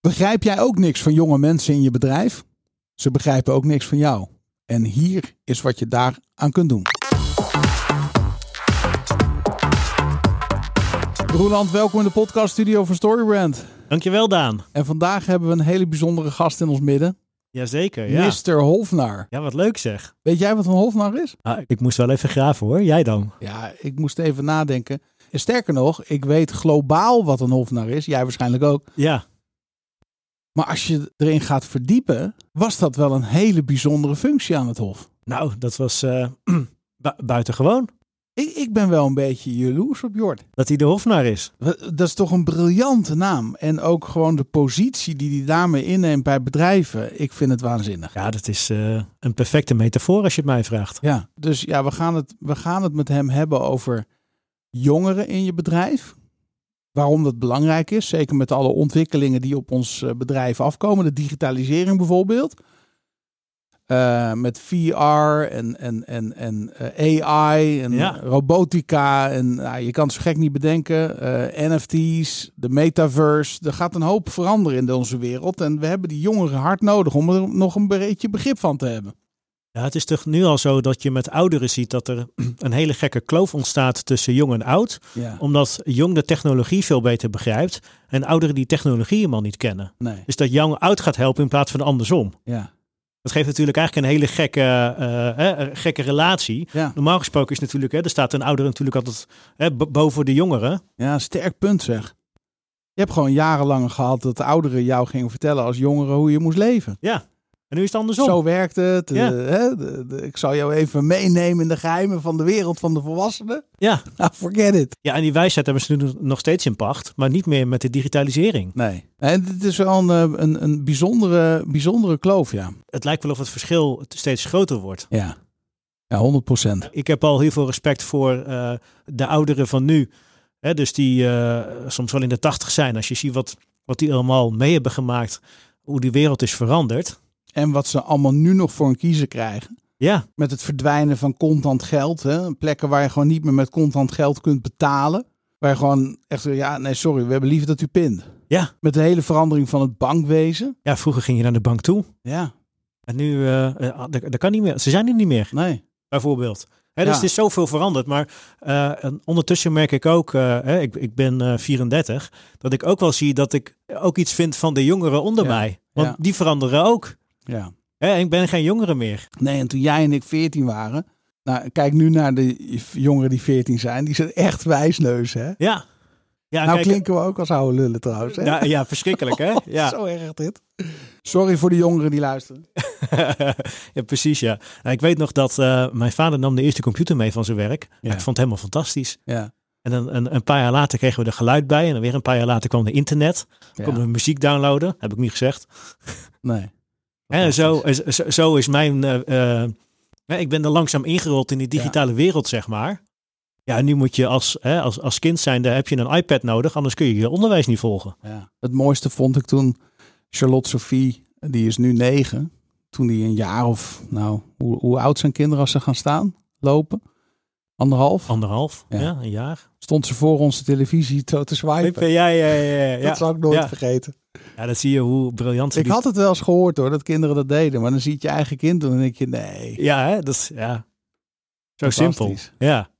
Begrijp jij ook niks van jonge mensen in je bedrijf? Ze begrijpen ook niks van jou. En hier is wat je daar aan kunt doen. Roeland, welkom in de podcaststudio van Storybrand. Dankjewel, Daan. En vandaag hebben we een hele bijzondere gast in ons midden. Jazeker, ja. Mr. Hofnar. Ja, wat leuk zeg. Weet jij wat een Hofnar is? Ah, ik moest wel even graven hoor. Jij dan? Ja, ik moest even nadenken. En sterker nog, ik weet globaal wat een Hofnar is. Jij waarschijnlijk ook. Ja. Maar als je erin gaat verdiepen, was dat wel een hele bijzondere functie aan het Hof. Nou, dat was eh bu- buitengewoon. Ik, ik ben wel een beetje jaloers op Jort. Dat hij de hofnaar is. Dat is toch een briljante naam. En ook gewoon de positie die hij daarmee inneemt bij bedrijven. Ik vind het waanzinnig. Ja, dat is eh, een perfecte metafoor als je het mij vraagt. Ja, dus ja, we gaan, het, we gaan het met hem hebben over jongeren in je bedrijf. Waarom dat belangrijk is. Zeker met alle ontwikkelingen die op ons eh, bedrijf afkomen. De digitalisering bijvoorbeeld. Eh, met VR en, en, en, en eh, AI en Ja. robotica. En nou, je kan het zo gek niet bedenken. NFT's, de metaverse. Er gaat een hoop veranderen in onze wereld. En we hebben die jongeren hard nodig om er nog een beetje begrip van te hebben. Ja, het is toch nu al zo dat je met ouderen ziet dat er een hele gekke kloof ontstaat tussen jong en oud. Ja, Omdat jong de technologie veel beter begrijpt en ouderen die technologie helemaal niet kennen. nee, Dus dat jong oud gaat helpen in plaats van andersom. ja, Dat geeft natuurlijk eigenlijk een hele gekke, eh, eh, gekke relatie. ja. Normaal gesproken is natuurlijk, hè, er staat een ouder natuurlijk altijd hè, boven de jongeren. Ja, sterk punt zeg. Je hebt gewoon jarenlang gehad dat de ouderen jou gingen vertellen als jongere hoe je moest leven. Ja. En nu is het andersom. Zo werkt het. Ja. hè, de- de- ik zal jou even meenemen in de geheimen van de wereld van de volwassenen. Ja. Nou, forget it. ja, en die wijsheid hebben ze nu nog steeds in pacht, maar niet meer met de digitalisering. Nee. En dit is wel een, eh, een, een bijzondere, bijzondere kloof, ja. Het lijkt wel of het verschil steeds groter wordt. Ja, ja 100 procent. Ik heb al heel veel respect voor eh, de ouderen van nu. Hè, dus die eh, soms wel in de tachtig zijn. Als je ziet wat, wat die allemaal mee hebben gemaakt, hoe die wereld is veranderd. En wat ze allemaal nu nog voor een kiezer krijgen. Ja, Met het verdwijnen van contant geld. Hè? Plekken waar je gewoon niet meer met contant geld kunt betalen. Waar je gewoon echt ja, nee, sorry, we hebben liever dat u pint. ja. Met de hele verandering van het bankwezen. ja, vroeger ging je naar de bank toe. Ja, En nu, eh, eh, dat, dat kan niet meer. Ze zijn er niet meer. nee. bijvoorbeeld. Dus Ja. het is zoveel veranderd. Maar eh, en ondertussen merk ik ook, hè, ik, ik ben eh, 34, dat ik ook wel zie dat ik ook iets vind van de jongeren onder Ja. mij. Want Ja. die veranderen ook. Ja. Hè, ik ben geen jongere meer. Nee, en toen jij en ik 14 waren. Nou, kijk nu naar de jongeren die 14 zijn. Die zijn echt wijsneus, hè? Ja. Ja, nou kijk, klinken we ook als oude lullen trouwens. Hè? ja, ja, verschrikkelijk hè? Ja. Zo erg dit. Sorry voor de jongeren die luisteren. ja, precies ja. Nou, ik weet nog dat eh, mijn vader nam de eerste computer mee van zijn werk. Ja. Ik vond het helemaal fantastisch. Ja. En dan, een, een paar jaar later kregen we er geluid bij. En dan weer een paar jaar later kwam de internet. ja. Konden we muziek downloaden. Heb ik niet gezegd. Nee. En zo, is- zo, zo is mijn. eh, eh, ik ben er langzaam ingerold in die digitale wereld, zeg maar. Ja, nu moet je als, hè, als, als kind zijnde heb je een iPad nodig, anders kun je je onderwijs niet volgen. Ja. Het mooiste vond ik toen Charlotte Sophie, die is nu negen. Toen die een jaar of, nou, hoe, hoe oud zijn kinderen als ze gaan staan? Lopen? Anderhalf? Anderhalf, Ja. ja, een jaar. Stond ze voor onze televisie te, te swipen. Ja, ja, ja, ja, ja. Dat zou ik nooit Ja. vergeten. Ja, dat zie je hoe briljant ze Ik die- had het wel eens gehoord hoor, dat kinderen dat deden. Maar dan zie je je eigen kind doen en denk je, nee. Ja, hè, dat is ja. Zo simpel. Ja.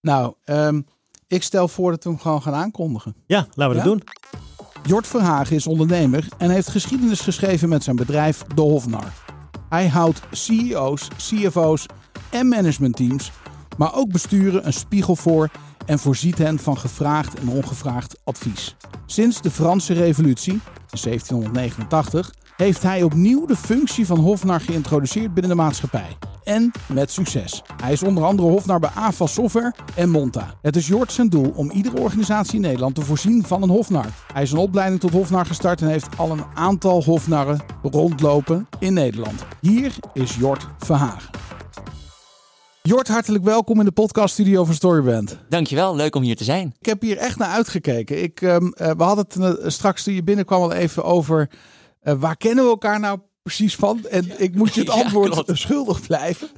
Nou, ehm, ik stel voor dat we hem gewoon gaan aankondigen. ja, laten we Ja? dat doen. Jort Verhagen is ondernemer en heeft geschiedenis geschreven met zijn bedrijf De Hofnar. Hij houdt CEO's, CFO's en managementteams, maar ook besturen een spiegel voor en voorziet hen van gevraagd en ongevraagd advies. Sinds de Franse Revolutie, in 1789, heeft hij opnieuw de functie van Hofnar geïntroduceerd binnen de maatschappij. En met succes. Hij is onder andere hofnar bij AFAS Software en Monta. Het is Jort zijn doel om iedere organisatie in Nederland te voorzien van een hofnar. Hij is een opleiding tot hofnar gestart en heeft al een aantal hofnarren rondlopen in Nederland. Hier is Jort Verhagen. Jort, hartelijk welkom in de podcaststudio van Storyband. Dankjewel, leuk om hier te zijn. Ik heb hier echt naar uitgekeken. Ik, eh, we hadden het eh, straks toen je binnenkwam al even over eh, waar kennen we elkaar nou precies van? En ik moet je het antwoord schuldig blijven.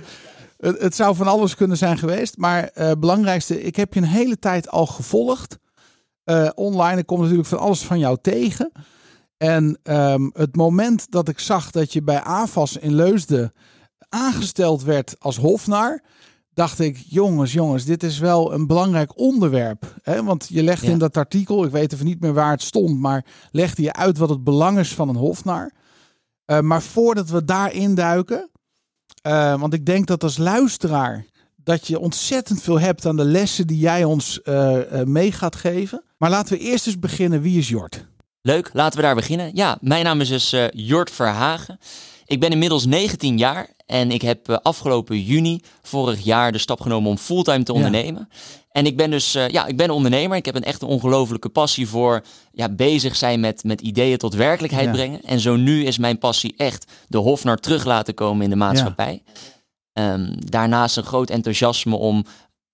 Het, het zou van alles kunnen zijn geweest. Maar eh belangrijkste, ik heb je een hele tijd al gevolgd. online, ik kom natuurlijk van alles van jou tegen. En ehm, het moment dat ik zag dat je bij AFAS in Leusden aangesteld werd als hofnar, dacht ik, jongens, jongens, dit is wel een belangrijk onderwerp. Hè? Want je legt Ja. in dat artikel, ik weet even niet meer waar het stond, maar legde je uit wat het belang is van een hofnar. Eh, maar voordat we daarin duiken, eh, want ik denk dat als luisteraar dat je ontzettend veel hebt aan de lessen die jij ons eh, mee gaat geven. Maar laten we eerst eens beginnen. Wie is Jort? Leuk, laten we daar beginnen. Ja, mijn naam is dus Jort Verhagen. Ik ben inmiddels 19 jaar en ik heb eh, afgelopen juni vorig jaar de stap genomen om fulltime te Ja. ondernemen. En ik ben dus, eh, ja, ik ben ondernemer. Ik heb een echt een ongelofelijke passie voor ja, bezig zijn met, met ideeën tot werkelijkheid Ja. brengen. En zo nu is mijn passie echt de Hofnar terug laten komen in de maatschappij. Ehm, daarnaast een groot enthousiasme om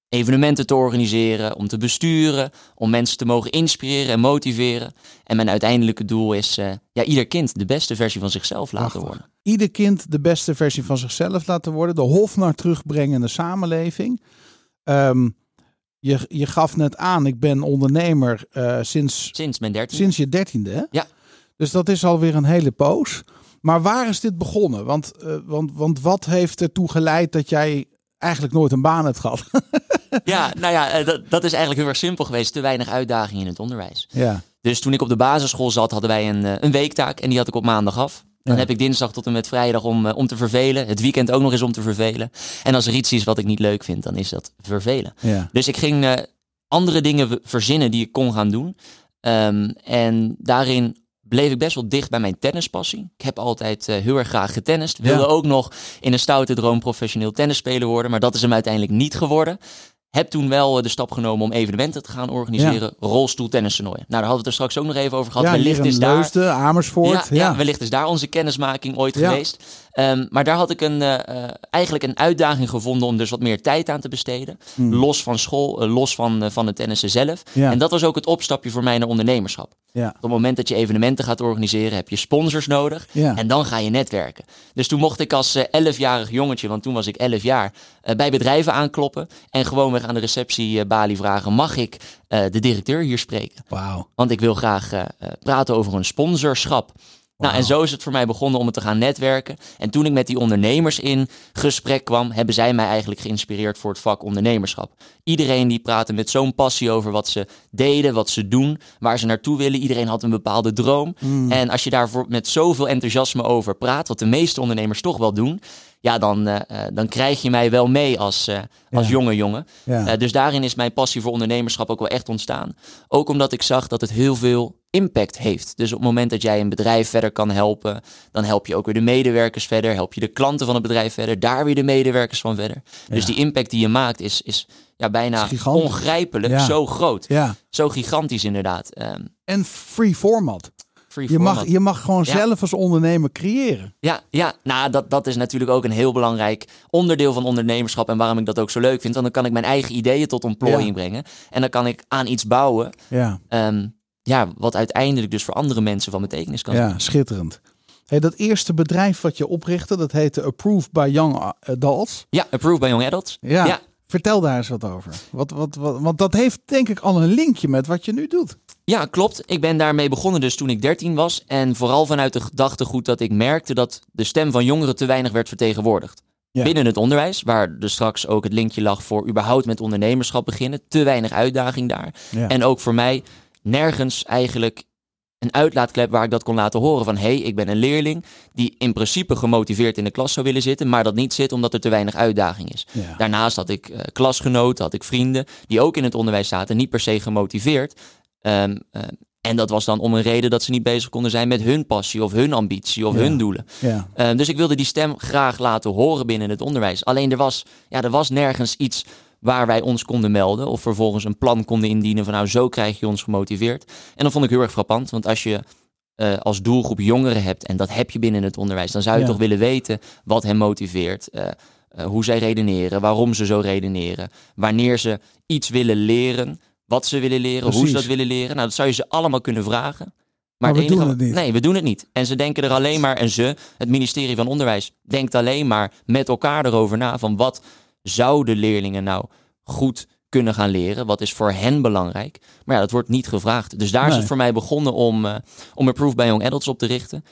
evenementen te organiseren, om te besturen, om mensen te mogen inspireren en motiveren. En mijn uiteindelijke doel is eh, ja, ieder kind de beste versie van zichzelf laten Prachtig. worden. Ieder kind de beste versie van zichzelf laten worden. De hof naar terugbrengen in de samenleving. Ehm, je, je gaf net aan, ik ben ondernemer eh, sinds, Sinds mijn sinds je dertiende. Hè? Ja. Dus dat is alweer een hele poos. Maar waar is dit begonnen? Want, eh, want, want wat heeft ertoe geleid dat jij eigenlijk nooit een baan hebt gehad? Ja, nou ja, eh, dat, dat is eigenlijk heel erg simpel geweest. Te weinig uitdaging in het onderwijs. ja. Dus toen ik op de basisschool zat, hadden wij een, eh, een weektaak en die had ik op maandag af. Dan heb ik dinsdag tot en met vrijdag om, eh, om te vervelen. Het weekend ook nog eens om te vervelen. En als er iets is wat ik niet leuk vind, dan is dat vervelen. ja. Dus ik ging andere dingen verzinnen die ik kon gaan doen. Ehm, en daarin bleef ik best wel dicht bij mijn tennispassie. Ik heb altijd heel erg graag getennist. Wilde Ja. ook nog in een stoute droom professioneel tennisspeler worden. Maar dat is hem uiteindelijk niet geworden. Heb toen wel eh, de stap genomen om evenementen te gaan organiseren. Rolstoeltennistoernooien. Nou, daar hadden we het er straks ook nog even over gehad. ja, Wellicht is daar... Leusden, Amersfoort. Ja, ja. wellicht is daar onze kennismaking ooit Ja. geweest. Ehm, maar daar had ik een, eh, eh, eigenlijk een uitdaging gevonden om dus wat meer tijd aan te besteden. Hmm. Los van school, eh, los van, van het tennissen zelf. Ja. En dat was ook het opstapje voor mij naar ondernemerschap. Ja. Op het moment dat je evenementen gaat organiseren, heb je sponsors nodig. Ja. En dan ga je netwerken. Dus toen mocht ik als eh, 11-jarig jongetje, want toen was ik 11 jaar, bij bedrijven aankloppen. En gewoonweg aan de receptiebalie vragen: mag ik de directeur hier spreken? Wauw. Want ik wil graag praten over een sponsorschap. Nou, en zo is het voor mij begonnen om het te gaan netwerken. En toen ik met die ondernemers in gesprek kwam, hebben zij mij eigenlijk geïnspireerd voor het vak ondernemerschap. Iedereen die praatte met zo'n passie over wat ze deden, wat ze doen, waar ze naartoe willen. Iedereen had een bepaalde droom. En als je daarvoor met zoveel enthousiasme over praat, wat de meeste ondernemers toch wel doen, ja, dan, eh, eh, dan krijg je mij wel mee als, eh, als Ja. jonge jongen. Ja. Dus daarin is mijn passie voor ondernemerschap ook wel echt ontstaan. Ook omdat ik zag dat het heel veel impact heeft. Dus op het moment dat jij een bedrijf verder kan helpen, dan help je ook weer de medewerkers verder, help je de klanten van het bedrijf verder, daar weer de medewerkers van verder. Dus die impact die je maakt is, is ja, bijna Is ongrijpelijk, Ja. zo groot. ja. Zo gigantisch inderdaad. Ehm, En free format. free Je mag, je mag gewoon zelf als ondernemer creëren. Ja, ja nou, dat, dat is natuurlijk ook een heel belangrijk onderdeel van ondernemerschap. En waarom ik dat ook zo leuk vind. Want dan kan ik mijn eigen ideeën tot ontplooiing brengen. En dan kan ik aan iets bouwen. Ja, ehm, ja, wat uiteindelijk dus voor andere mensen van betekenis kan zijn. ja schitterend. Hey, dat eerste bedrijf wat je oprichtte, dat heette Approved by Young Adults. Ja, approved by Young Adults. Ja. Ja. Vertel daar eens wat over. Wat, wat, wat, want dat heeft denk ik al een linkje met wat je nu doet. Ja, klopt. Ik ben daarmee begonnen dus toen ik 13 was. En vooral vanuit de gedachtegoed dat ik merkte dat de stem van jongeren te weinig werd vertegenwoordigd. Ja. Binnen het onderwijs, waar dus straks ook het linkje lag voor überhaupt met ondernemerschap beginnen. Te weinig uitdaging daar. Ja. En ook voor mij nergens eigenlijk een uitlaatklep waar ik dat kon laten horen van hé, hey, ik ben een leerling die in principe gemotiveerd in de klas zou willen zitten, maar dat niet zit omdat er te weinig uitdaging is. Ja. Daarnaast had ik eh, klasgenoten, had ik vrienden die ook in het onderwijs zaten, niet per se gemotiveerd. Ehm, eh, en dat was dan om een reden dat ze niet bezig konden zijn met hun passie of hun ambitie of Ja. hun doelen. Ja. Eh, dus ik wilde die stem graag laten horen binnen het onderwijs. Alleen er was, ja, er was nergens iets waar wij ons konden melden. Of vervolgens een plan konden indienen van nou zo krijg je ons gemotiveerd. En dat vond ik heel erg frappant. Want als je eh, als doelgroep jongeren hebt en dat heb je binnen het onderwijs. Dan zou je Ja. toch willen weten wat hen motiveert. eh, eh, hoe zij redeneren, waarom ze zo redeneren. Wanneer ze iets willen leren, wat ze willen leren, hoe ze dat willen leren. Nou, dat zou je ze allemaal kunnen vragen. Maar we enige- doen het niet. Nee, we doen het niet. En ze denken er alleen maar, en ze, het ministerie van Onderwijs, denkt alleen maar met elkaar erover na van wat zouden leerlingen nou goed kunnen gaan leren. Wat is voor hen belangrijk. Maar ja, dat wordt niet gevraagd. Dus daar is het voor mij begonnen om, eh om Approve bij Young Adults op te richten.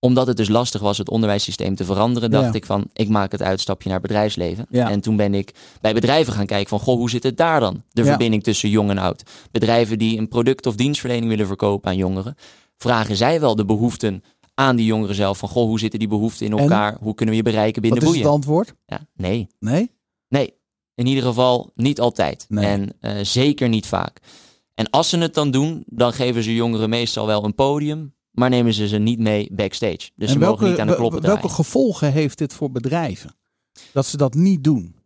Omdat het dus lastig was het onderwijssysteem te veranderen, dacht Ja. ik van, ik maak het uitstapje naar bedrijfsleven. Ja. En toen ben ik bij bedrijven gaan kijken van, goh, hoe zit het daar dan? De Ja. verbinding tussen jong en oud. Bedrijven die een product of dienstverlening willen verkopen aan jongeren. Vragen zij wel de behoeften aan die jongeren zelf? Van, goh, hoe zitten die behoeften in En? elkaar? Hoe kunnen we je bereiken binnen Wat is het boeien? antwoord? Ja, nee. Nee? Nee, in ieder geval niet altijd. Nee. En eh, zeker niet vaak. En als ze het dan doen, dan geven ze jongeren meestal wel een podium, maar nemen ze ze niet mee backstage. Dus ze en mogen niet aan de kloppen draaien. welke gevolgen heeft dit voor bedrijven? Dat ze dat niet doen.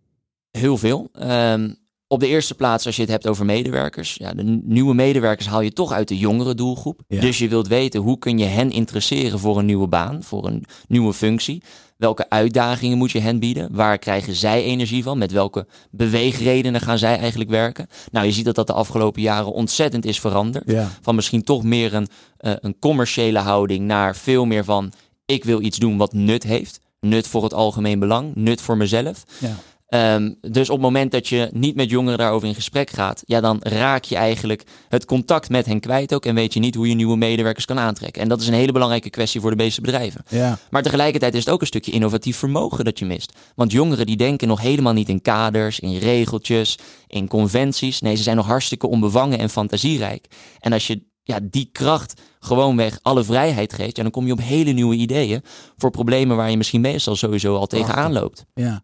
Heel veel. Ehm, op de eerste plaats, als je het hebt over medewerkers. Ja, de nieuwe medewerkers haal je toch uit de jongere doelgroep. Ja. Dus je wilt weten hoe kun je hen interesseren voor een nieuwe baan, voor een nieuwe functie. Welke uitdagingen moet je hen bieden? Waar krijgen zij energie van? Met welke beweegredenen gaan zij eigenlijk werken? Nou, je ziet dat dat de afgelopen jaren ontzettend is veranderd. Ja. Van misschien toch meer een, eh, een commerciële houding naar veel meer van ik wil iets doen wat nut heeft. Nut voor het algemeen belang, nut voor mezelf. Ja. Ehm, dus op het moment dat je niet met jongeren daarover in gesprek gaat, ja, dan raak je eigenlijk het contact met hen kwijt ook en weet je niet hoe je nieuwe medewerkers kan aantrekken. En dat is een hele belangrijke kwestie voor de meeste bedrijven. Ja. Maar tegelijkertijd is het ook een stukje innovatief vermogen dat je mist. Want jongeren die denken nog helemaal niet in kaders, in regeltjes, in conventies. Nee, ze zijn nog hartstikke onbevangen en fantasierijk. En als je ja, die kracht gewoonweg alle vrijheid geeft, ja, dan kom je op hele nieuwe ideeën voor problemen waar je misschien meestal sowieso al tegenaan loopt. Ja.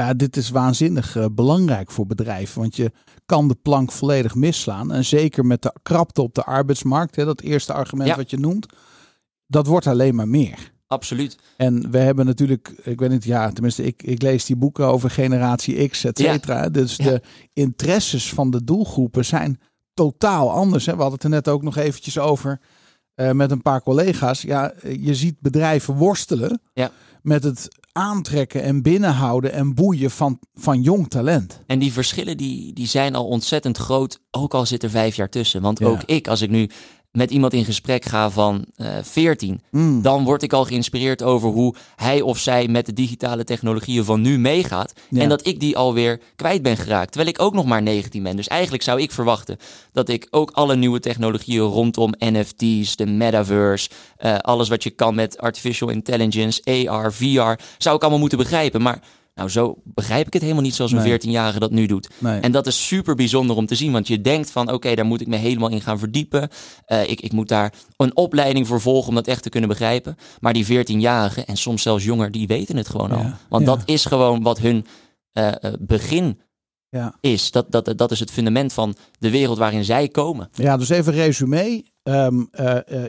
Ja, dit is waanzinnig eh, belangrijk voor bedrijven. Want je kan de plank volledig misslaan. En zeker met de krapte op de arbeidsmarkt, hè, dat eerste argument Ja. wat je noemt. Dat wordt alleen maar meer. Absoluut. En we hebben natuurlijk, ik weet niet, ja, tenminste, ik, ik lees die boeken over generatie X, et Ja. cetera. Dus Ja. de interesses van de doelgroepen zijn totaal anders. Hè. We hadden het er net ook nog eventjes over eh, met een paar collega's. Ja, je ziet bedrijven worstelen Ja. met het aantrekken en binnenhouden en boeien van, van jong talent. En die verschillen die, die zijn al ontzettend groot, ook al zit er vijf jaar tussen. Want Ja. ook ik, als ik nu met iemand in gesprek ga van eh 14, Mm. dan word ik al geïnspireerd over hoe hij of zij met de digitale technologieën van nu meegaat. Ja. En dat ik die alweer kwijt ben geraakt, terwijl ik ook nog maar 19 ben. Dus eigenlijk zou ik verwachten dat ik ook alle nieuwe technologieën rondom NFT's, de metaverse, eh, alles wat je kan met artificial intelligence, AR, VR, zou ik allemaal moeten begrijpen. Maar nou, zo begrijp ik het helemaal niet zoals een Nee. 14-jarige dat nu doet. En dat is super bijzonder om te zien, want je denkt van oké, daar moet ik me helemaal in gaan verdiepen. Eh, ik, ik moet daar een opleiding voor volgen om dat echt te kunnen begrijpen. Maar die 14-jarigen en soms zelfs jonger, die weten het gewoon al. Want dat is gewoon wat hun eh, eh, begin Ja. is. Dat, dat, dat is het fundament van de wereld waarin zij komen. Ja, dus even resume. Eh,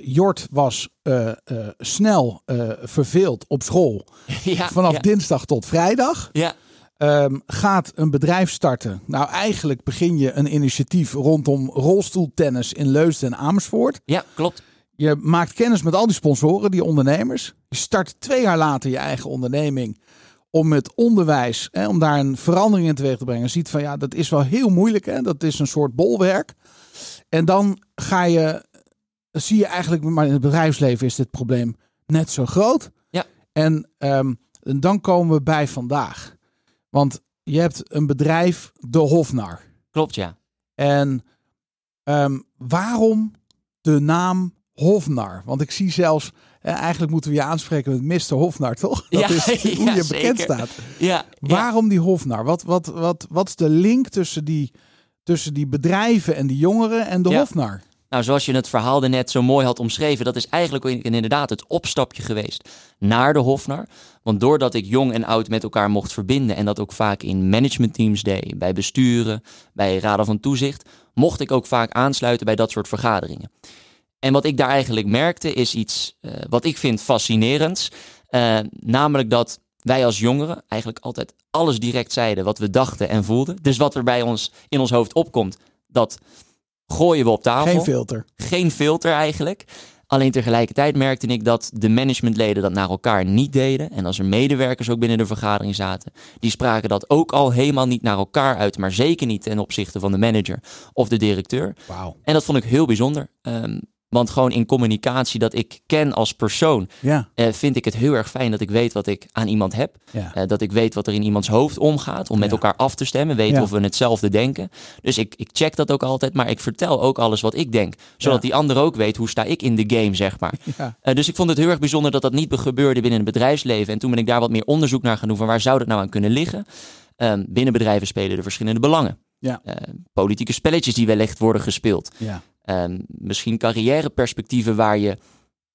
Jort was eh, snel verveeld op school ja, vanaf ja, dinsdag tot vrijdag. ja, Ehm, gaat een bedrijf starten. Nou, eigenlijk begin je een initiatief rondom rolstoeltennis in Leusden en Amersfoort. ja, klopt. Je maakt kennis met al die sponsoren, die ondernemers. Je start twee jaar later je eigen onderneming om het onderwijs, hè, om daar een verandering in teweeg te brengen. Je ziet van ja, dat is wel heel moeilijk. Hè? Dat is een soort bolwerk. En dan ga je, zie je eigenlijk, maar in het bedrijfsleven is dit probleem net zo groot. Ja. En, ehm, dan komen we bij vandaag. Want je hebt een bedrijf, de Hofnar. Klopt, ja. En ehm, waarom de naam Hofnar? Want ik zie zelfs, eh, eigenlijk moeten we je aanspreken met Mr. Hofnar, toch? Dat Ja, is hoe ja, je bekend staat. ja, ja. Waarom die Hofnar? Wat, wat, wat, wat is de link tussen die, tussen die bedrijven en die jongeren en de. Hofnar? Nou, zoals je het verhaal er net zo mooi had omschreven, dat is eigenlijk inderdaad het opstapje geweest naar de Hofnar. Want doordat ik jong en oud met elkaar mocht verbinden en dat ook vaak in managementteams deed, bij besturen, bij raden van toezicht, mocht ik ook vaak aansluiten bij dat soort vergaderingen. En wat ik daar eigenlijk merkte is iets eh, wat ik vind fascinerends, eh, namelijk dat wij als jongeren eigenlijk altijd alles direct zeiden wat we dachten en voelden. Dus wat er bij ons in ons hoofd opkomt, dat gooien we op tafel Geen filter. geen filter eigenlijk. Alleen tegelijkertijd merkte ik dat de managementleden dat naar elkaar niet deden. En als er medewerkers ook binnen de vergadering zaten, die spraken dat ook al helemaal niet naar elkaar uit. Maar zeker niet ten opzichte van de manager of de directeur. Wauw. En dat vond ik heel bijzonder. Ehm, Want gewoon in communicatie dat ik ken als persoon, Ja, eh, vind ik het heel erg fijn dat ik weet wat ik aan iemand heb. ja. Eh, dat ik weet wat er in iemands hoofd omgaat. Om met Ja. elkaar af te stemmen. Weten of we hetzelfde denken. Dus ik, ik check dat ook altijd. Maar ik vertel ook alles wat ik denk. Zodat die ander ook weet hoe sta ik in de game, zeg maar. ja. Eh, dus ik vond het heel erg bijzonder dat dat niet be- gebeurde binnen het bedrijfsleven. En toen ben ik daar wat meer onderzoek naar gaan doen. Van waar zou dat nou aan kunnen liggen? Ehm, binnen bedrijven spelen er verschillende belangen. Ja. Politieke spelletjes die wellicht worden gespeeld. ja. Misschien carrièreperspectieven waar je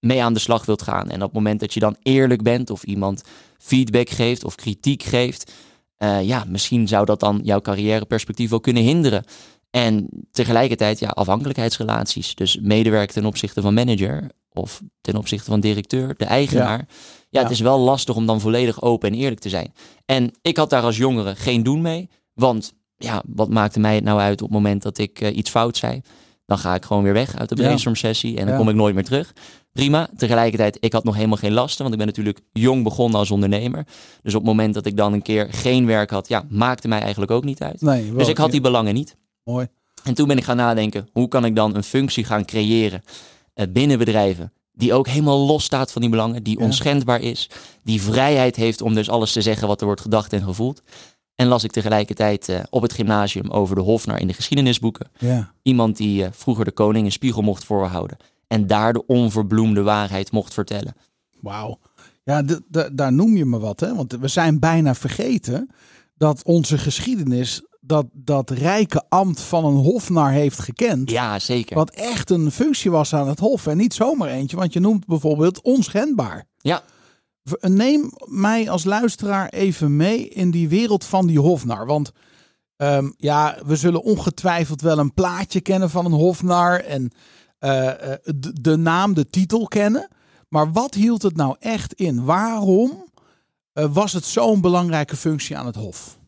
mee aan de slag wilt gaan. En op het moment dat je dan eerlijk bent of iemand feedback geeft of kritiek geeft, eh, ja, misschien zou dat dan jouw carrièreperspectief wel kunnen hinderen. En tegelijkertijd, ja, afhankelijkheidsrelaties. Dus medewerker ten opzichte van manager of ten opzichte van directeur, de eigenaar. Ja, Ja. het is wel lastig om dan volledig open en eerlijk te zijn. En ik had daar als jongere geen doen mee, want ja, wat maakte mij het nou uit op het moment dat ik eh, iets fout zei? Dan ga ik gewoon weer weg uit de brainstorm sessie en dan kom ik nooit meer terug. Prima. Tegelijkertijd, ik had nog helemaal geen lasten, want ik ben natuurlijk jong begonnen als ondernemer. Dus op het moment dat ik dan een keer geen werk had, ja, maakte mij eigenlijk ook niet uit. Nee, wel, Dus ik had die belangen niet. Mooi. En toen ben ik gaan nadenken, hoe kan ik dan een functie gaan creëren eh, binnen bedrijven die ook helemaal los staat van die belangen, die Ja. onschendbaar is, die vrijheid heeft om dus alles te zeggen wat er wordt gedacht en gevoeld. En las ik tegelijkertijd eh, op het gymnasium over de Hofnar in de geschiedenisboeken. Ja. Iemand die eh, vroeger de koning een spiegel mocht voorhouden en daar de onverbloemde waarheid mocht vertellen. Wauw. Ja, daar noem je me wat, hè? Want we zijn bijna vergeten dat onze geschiedenis dat, dat rijke ambt van een hofnar heeft gekend. Ja, zeker. Wat echt een functie was aan het hof. En niet zomaar eentje, want je noemt bijvoorbeeld onschendbaar. Ja. V- Neem mij als luisteraar even mee in die wereld van die hofnar. Want ehm, ja, we zullen ongetwijfeld wel een plaatje kennen van een hofnar. En eh, eh, de, de naam, de titel kennen. Maar wat hield het nou echt in? Waarom eh, was het zo'n belangrijke functie aan het hof?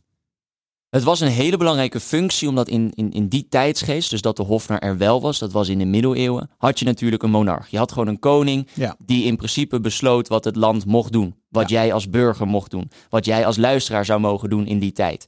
Het was een hele belangrijke functie, omdat in, in, in die tijdsgeest, dus dat de hofnar er wel was, dat was in de middeleeuwen, had je natuurlijk een monarch. Je had gewoon een koning Ja. die in principe besloot wat het land mocht doen. Wat jij als burger mocht doen. Wat jij als luisteraar zou mogen doen in die tijd.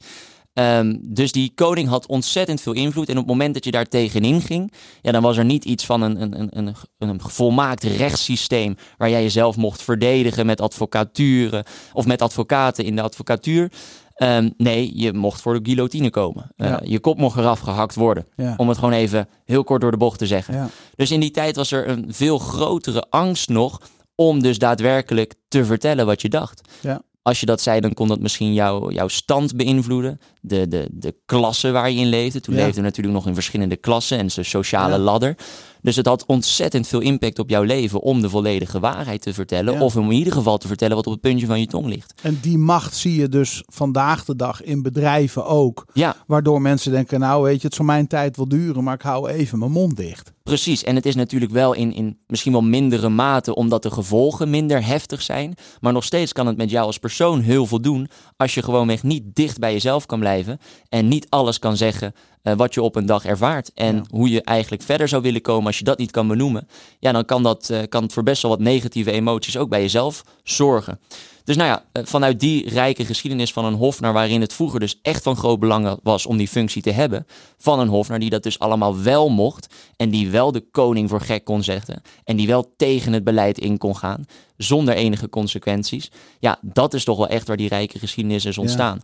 Ehm, dus die koning had ontzettend veel invloed. En op het moment dat je daar tegenin ging, ja, dan was er niet iets van een, een, een, een, een volmaakt rechtssysteem waar jij jezelf mocht verdedigen met advocaturen of met advocaten in de advocatuur. Ehm, nee, je mocht voor de guillotine komen. Eh, Ja. Je kop mocht eraf gehakt worden. Ja. Om het gewoon even heel kort door de bocht te zeggen. Ja. Dus in die tijd was er een veel grotere angst nog om dus daadwerkelijk te vertellen wat je dacht. Ja. Als je dat zei, dan kon dat misschien jouw jouw stand beïnvloeden. De, de, de klasse waar je in leefde. Toen leefden we natuurlijk nog in verschillende klassen en de sociale ladder. Dus het had ontzettend veel impact op jouw leven om de volledige waarheid te vertellen. Ja. Of in ieder geval te vertellen wat op het puntje van je tong ligt. En die macht zie je dus vandaag de dag in bedrijven ook. Ja, Waardoor mensen denken, nou weet je, het zal mijn tijd wel duren, maar ik hou even mijn mond dicht. Precies, en het is natuurlijk wel in, in misschien wel mindere mate, omdat de gevolgen minder heftig zijn. Maar nog steeds kan het met jou als persoon heel veel doen als je gewoonweg niet dicht bij jezelf kan blijven en niet alles kan zeggen eh, wat je op een dag ervaart. En Ja. hoe je eigenlijk verder zou willen komen als je dat niet kan benoemen. Ja, dan kan, dat, eh, kan het voor best wel wat negatieve emoties ook bij jezelf zorgen. Dus nou ja, eh, vanuit die rijke geschiedenis van een hofnar, waarin het vroeger dus echt van groot belang was om die functie te hebben, van een hofnar die dat dus allemaal wel mocht en die wel de koning voor gek kon zetten en die wel tegen het beleid in kon gaan, zonder enige consequenties. Ja, dat is toch wel echt waar die rijke geschiedenis is ontstaan.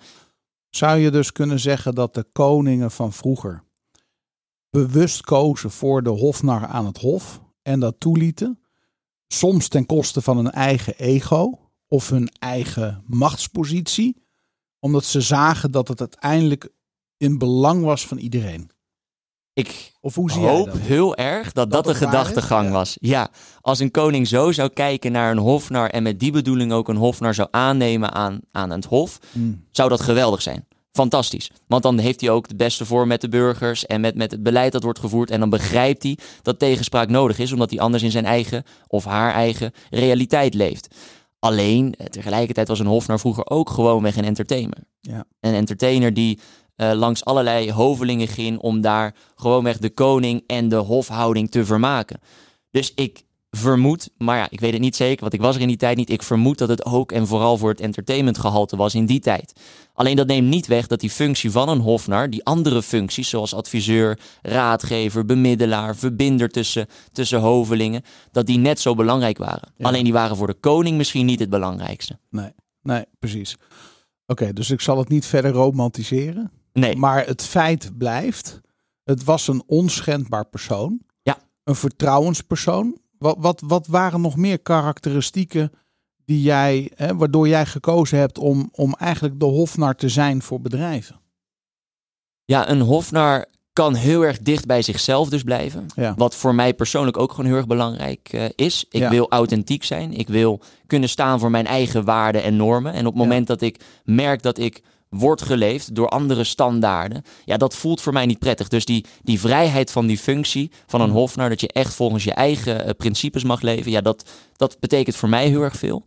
Zou je dus kunnen zeggen dat de koningen van vroeger bewust kozen voor de hofnar aan het hof en dat toelieten? Soms ten koste van hun eigen ego of hun eigen machtspositie, omdat ze zagen dat het uiteindelijk in belang was van iedereen. Ik Of hoe zie jij hoop heel erg dat dat, Dat de gedachtegang was. Ja, als een koning zo zou kijken naar een hofnar en met die bedoeling ook een hofnar zou aannemen aan, aan het hof, Hmm. zou dat geweldig zijn. Fantastisch. Want dan heeft hij ook het beste voor met de burgers en met, met het beleid dat wordt gevoerd. En dan begrijpt hij dat tegenspraak nodig is, omdat hij anders in zijn eigen of haar eigen realiteit leeft. Alleen, eh, tegelijkertijd was een hofnar vroeger ook gewoonweg een entertainer. Ja. Een entertainer die eh, langs allerlei hovelingen ging om daar gewoonweg de koning en de hofhouding te vermaken. Dus ik vermoed, maar ja, ik weet het niet zeker, want ik was er in die tijd niet. Ik vermoed dat het ook en vooral voor het entertainmentgehalte was in die tijd. Alleen dat neemt niet weg dat die functie van een hofnar, die andere functies zoals adviseur, raadgever, bemiddelaar, verbinder tussen, tussen hovelingen, dat die net zo belangrijk waren. Alleen die waren voor de koning misschien niet het belangrijkste. Nee, nee, precies. Oké, dus ik zal het niet verder romantiseren. Nee. Maar het feit blijft, het was een onschendbaar persoon. Ja. Een vertrouwenspersoon. Wat, wat, wat waren nog meer karakteristieken die jij, hè, waardoor jij gekozen hebt om, om eigenlijk de hofnar te zijn voor bedrijven? Ja, een hofnar kan heel erg dicht bij zichzelf dus blijven. Ja. Wat voor mij persoonlijk ook gewoon heel erg belangrijk uh, is. Ik Ja. wil authentiek zijn. Ik wil kunnen staan voor mijn eigen waarden en normen. En op het moment dat ik merk dat ik word geleefd door andere standaarden, ja, dat voelt voor mij niet prettig. Dus die, die vrijheid van die functie van een hofnar, dat je echt volgens je eigen eh, principes mag leven, ja, dat, dat betekent voor mij heel erg veel.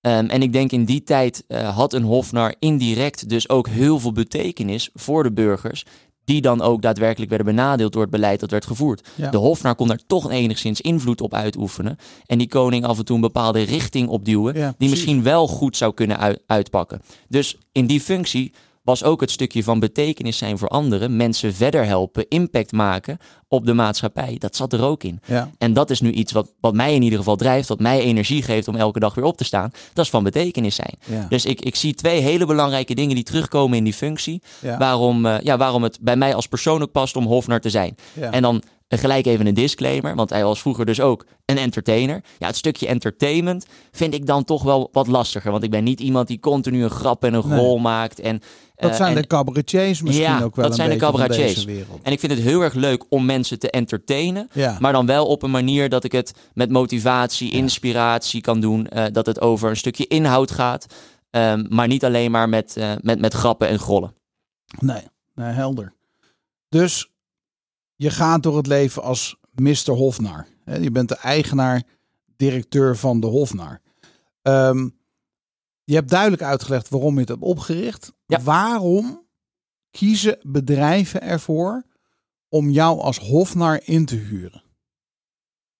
Ehm, en ik denk in die tijd eh, had een hofnar indirect dus ook heel veel betekenis voor de burgers. Die dan ook daadwerkelijk werden benadeeld door het beleid dat werd gevoerd. Ja. De hofnar kon daar toch enigszins invloed op uitoefenen. En die koning af en toe een bepaalde richting opduwen. Ja, die misschien wel goed zou kunnen ui- uitpakken. Dus in die functie was ook het stukje van betekenis zijn voor anderen. Mensen verder helpen, impact maken op de maatschappij. Dat zat er ook in. Ja, En dat is nu iets wat, wat mij in ieder geval drijft, wat mij energie geeft om elke dag weer op te staan. Dat is van betekenis zijn. ja, Dus ik, ik zie twee hele belangrijke dingen die terugkomen in die functie. ja, Waarom, eh, ja, waarom het bij mij als persoon ook past om hofnar te zijn. En dan gelijk even een disclaimer, want hij was vroeger dus ook een entertainer. Ja, het stukje entertainment vind ik dan toch wel wat lastiger. Want ik ben niet iemand die continu een grap en een Nee. rol maakt. En, dat eh, zijn en- de cabaretiers misschien Ja, ook wel dat een zijn de cabaretiers. deze wereld. en ik vind het heel erg leuk om mensen te entertainen. Ja, Maar dan wel op een manier dat ik het met motivatie, inspiratie kan doen. eh, dat het over een stukje inhoud gaat. ehm, maar niet alleen maar met, eh, met, met grappen en grollen. nee, nee, helder. Dus je gaat door het leven als Mr. Hofnar. Je bent de eigenaar, directeur van de Hofnar. Ehm, je hebt duidelijk uitgelegd waarom je het hebt opgericht. Ja. Waarom kiezen bedrijven ervoor om jou als Hofnar in te huren?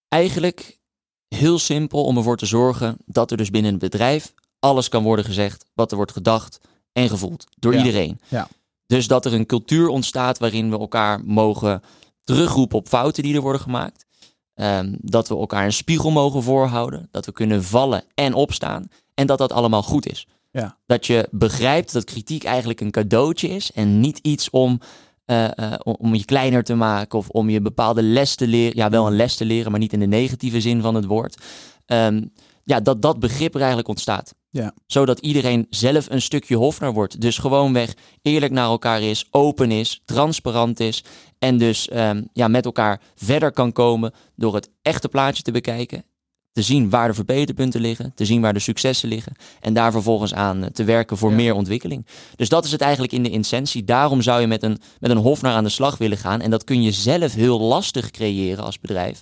Eigenlijk heel simpel om ervoor te zorgen dat er dus binnen het bedrijf alles kan worden gezegd wat er wordt gedacht en gevoeld door Ja. iedereen. Ja. Dus dat er een cultuur ontstaat waarin we elkaar mogen terugroepen op fouten die er worden gemaakt. Ehm, dat we elkaar een spiegel mogen voorhouden. Dat we kunnen vallen en opstaan. En dat dat allemaal goed is. Ja. Dat je begrijpt dat kritiek eigenlijk een cadeautje is. En niet iets om, eh, eh, om- je kleiner te maken. Of om je bepaalde les te leren. Ja, wel een les te leren, maar niet in de negatieve zin van het woord. Ehm, ja, dat dat begrip er eigenlijk ontstaat. Ja. Zodat iedereen zelf een stukje hofnar wordt. Dus gewoonweg eerlijk naar elkaar is, open is, transparant is. En dus ehm, ja, met elkaar verder kan komen door het echte plaatje te bekijken. Te zien waar de verbeterpunten liggen, te zien waar de successen liggen. En daar vervolgens aan eh, te werken voor Ja. meer ontwikkeling. Dus dat is het eigenlijk in de essentie. Daarom zou je met een, met een hofnar aan de slag willen gaan. En dat kun je zelf heel lastig creëren als bedrijf.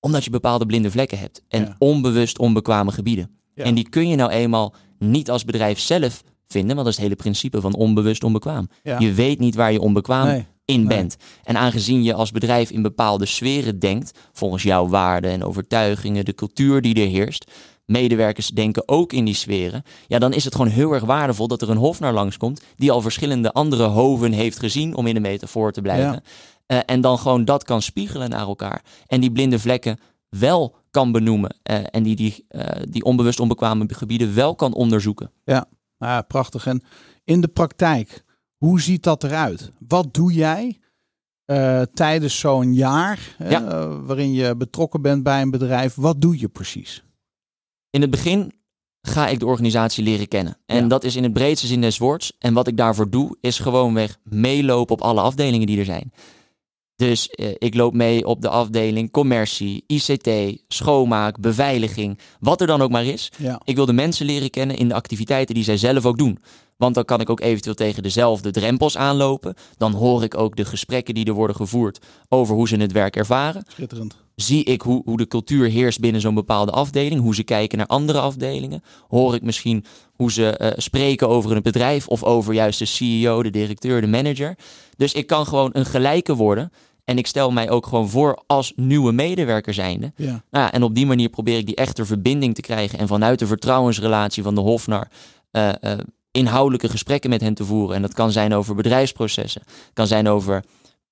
Omdat je bepaalde blinde vlekken hebt. En Ja. onbewust onbekwame gebieden. Ja. En die kun je nou eenmaal niet als bedrijf zelf vinden. Want dat is het hele principe van onbewust onbekwaam. Ja. Je weet niet waar je onbekwaam Nee. in Nee. bent. En aangezien je als bedrijf in bepaalde sferen denkt, volgens jouw waarden en overtuigingen, de cultuur die er heerst, medewerkers denken ook in die sferen, ja, dan is het gewoon heel erg waardevol dat er een hofnar langskomt die al verschillende andere hoven heeft gezien, om in de metafoor te blijven. Eh, en dan gewoon dat kan spiegelen naar elkaar. En die blinde vlekken wel kan benoemen. eh, en die, die, eh, die onbewust onbekwame gebieden wel kan onderzoeken. Nou, prachtig. En in de praktijk, hoe ziet dat eruit? Wat doe jij eh, tijdens zo'n jaar Ja. waarin je betrokken bent bij een bedrijf? Wat doe je precies? In het begin ga ik de organisatie leren kennen. En Ja. dat is in het breedste zin des woords. En wat ik daarvoor doe, is gewoonweg meelopen op alle afdelingen die er zijn. Dus eh, ik loop mee op de afdeling commercie, ICT, schoonmaak, beveiliging, wat er dan ook maar is. Ja, Ik wil de mensen leren kennen in de activiteiten die zij zelf ook doen. Want dan kan ik ook eventueel tegen dezelfde drempels aanlopen. Dan hoor ik ook de gesprekken die er worden gevoerd over hoe ze het werk ervaren schitterend. zie ik hoe, hoe de cultuur heerst binnen zo'n bepaalde afdeling, hoe ze kijken naar andere afdelingen. Hoor ik misschien hoe ze eh, spreken over een bedrijf of over juist de CEO, de directeur, de manager. Dus ik kan gewoon een gelijke worden En ik stel mij ook gewoon voor als nieuwe medewerker zijnde. Ja. Nou ja, en op die manier probeer ik die echte verbinding te krijgen. En vanuit de vertrouwensrelatie van de Hofnar eh, eh, inhoudelijke gesprekken met hen te voeren. En dat kan zijn over bedrijfsprocessen. kan zijn over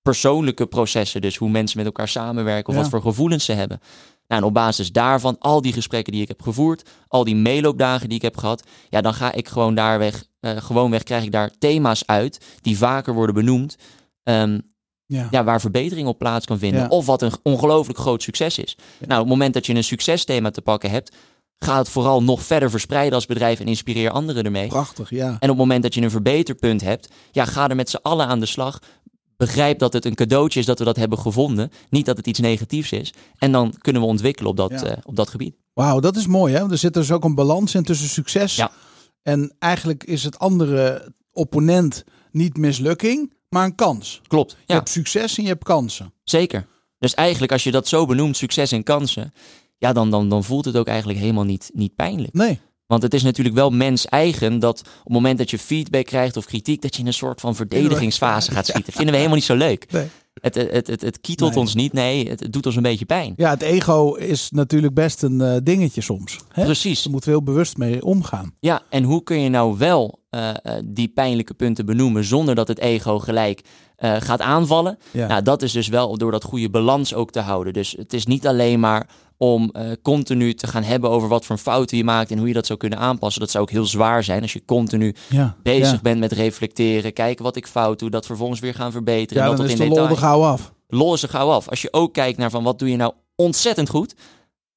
persoonlijke processen. Dus hoe mensen met elkaar samenwerken of Ja. wat voor gevoelens ze hebben. Nou, en op basis daarvan, al die gesprekken die ik heb gevoerd, al die meeloopdagen die ik heb gehad, ja, dan ga ik gewoon daar weg, eh, gewoon weg krijg ik daar thema's uit die vaker worden benoemd. ehm, Ja. ja, waar verbetering op plaats kan vinden. Ja. Of wat een ongelooflijk groot succes is. Nou, op het moment dat je een succesthema te pakken hebt, ga het vooral nog verder verspreiden als bedrijf en inspireer anderen ermee. Prachtig, ja. En op het moment dat je een verbeterpunt hebt, ja, ga er met z'n allen aan de slag. Begrijp dat het een cadeautje is dat we dat hebben gevonden. Niet dat het iets negatiefs is. En dan kunnen we ontwikkelen op dat, eh, op dat gebied. Wauw, dat is mooi hè. Er zit dus ook een balans in tussen succes. En eigenlijk is het andere opponent niet mislukking, maar een kans. Klopt. Je Ja, hebt succes en je hebt kansen. zeker. Dus eigenlijk als je dat zo benoemt, succes en kansen. Ja, dan, dan, dan voelt het ook eigenlijk helemaal niet, niet pijnlijk. Nee. Want het is natuurlijk wel mens eigen dat op het moment dat je feedback krijgt of kritiek, dat je in een soort van verdedigingsfase gaat schieten. Vinden we helemaal niet zo leuk. Nee. Het, het, het, het, kietelt Nee. ons niet, nee, het, doet ons een beetje pijn. Ja, het ego is natuurlijk best een eh, dingetje soms. Hè? Precies. Daar moeten we heel bewust mee omgaan. Ja, en hoe kun je nou wel eh, eh, die pijnlijke punten benoemen zonder dat het ego gelijk eh, gaat aanvallen? Ja. Nou, dat is dus wel door dat goede balans ook te houden. Dus het is niet alleen maar om eh, continu te gaan hebben over wat voor fouten je maakt en hoe je dat zou kunnen aanpassen. Dat zou ook heel zwaar zijn als je continu ja. bezig ja. bent met reflecteren, kijken wat ik fout doe, dat vervolgens weer gaan verbeteren. Ja, en dan dat is de lol gauw af. Lol is er gauw af. Als je ook kijkt naar van wat doe je nou ontzettend goed,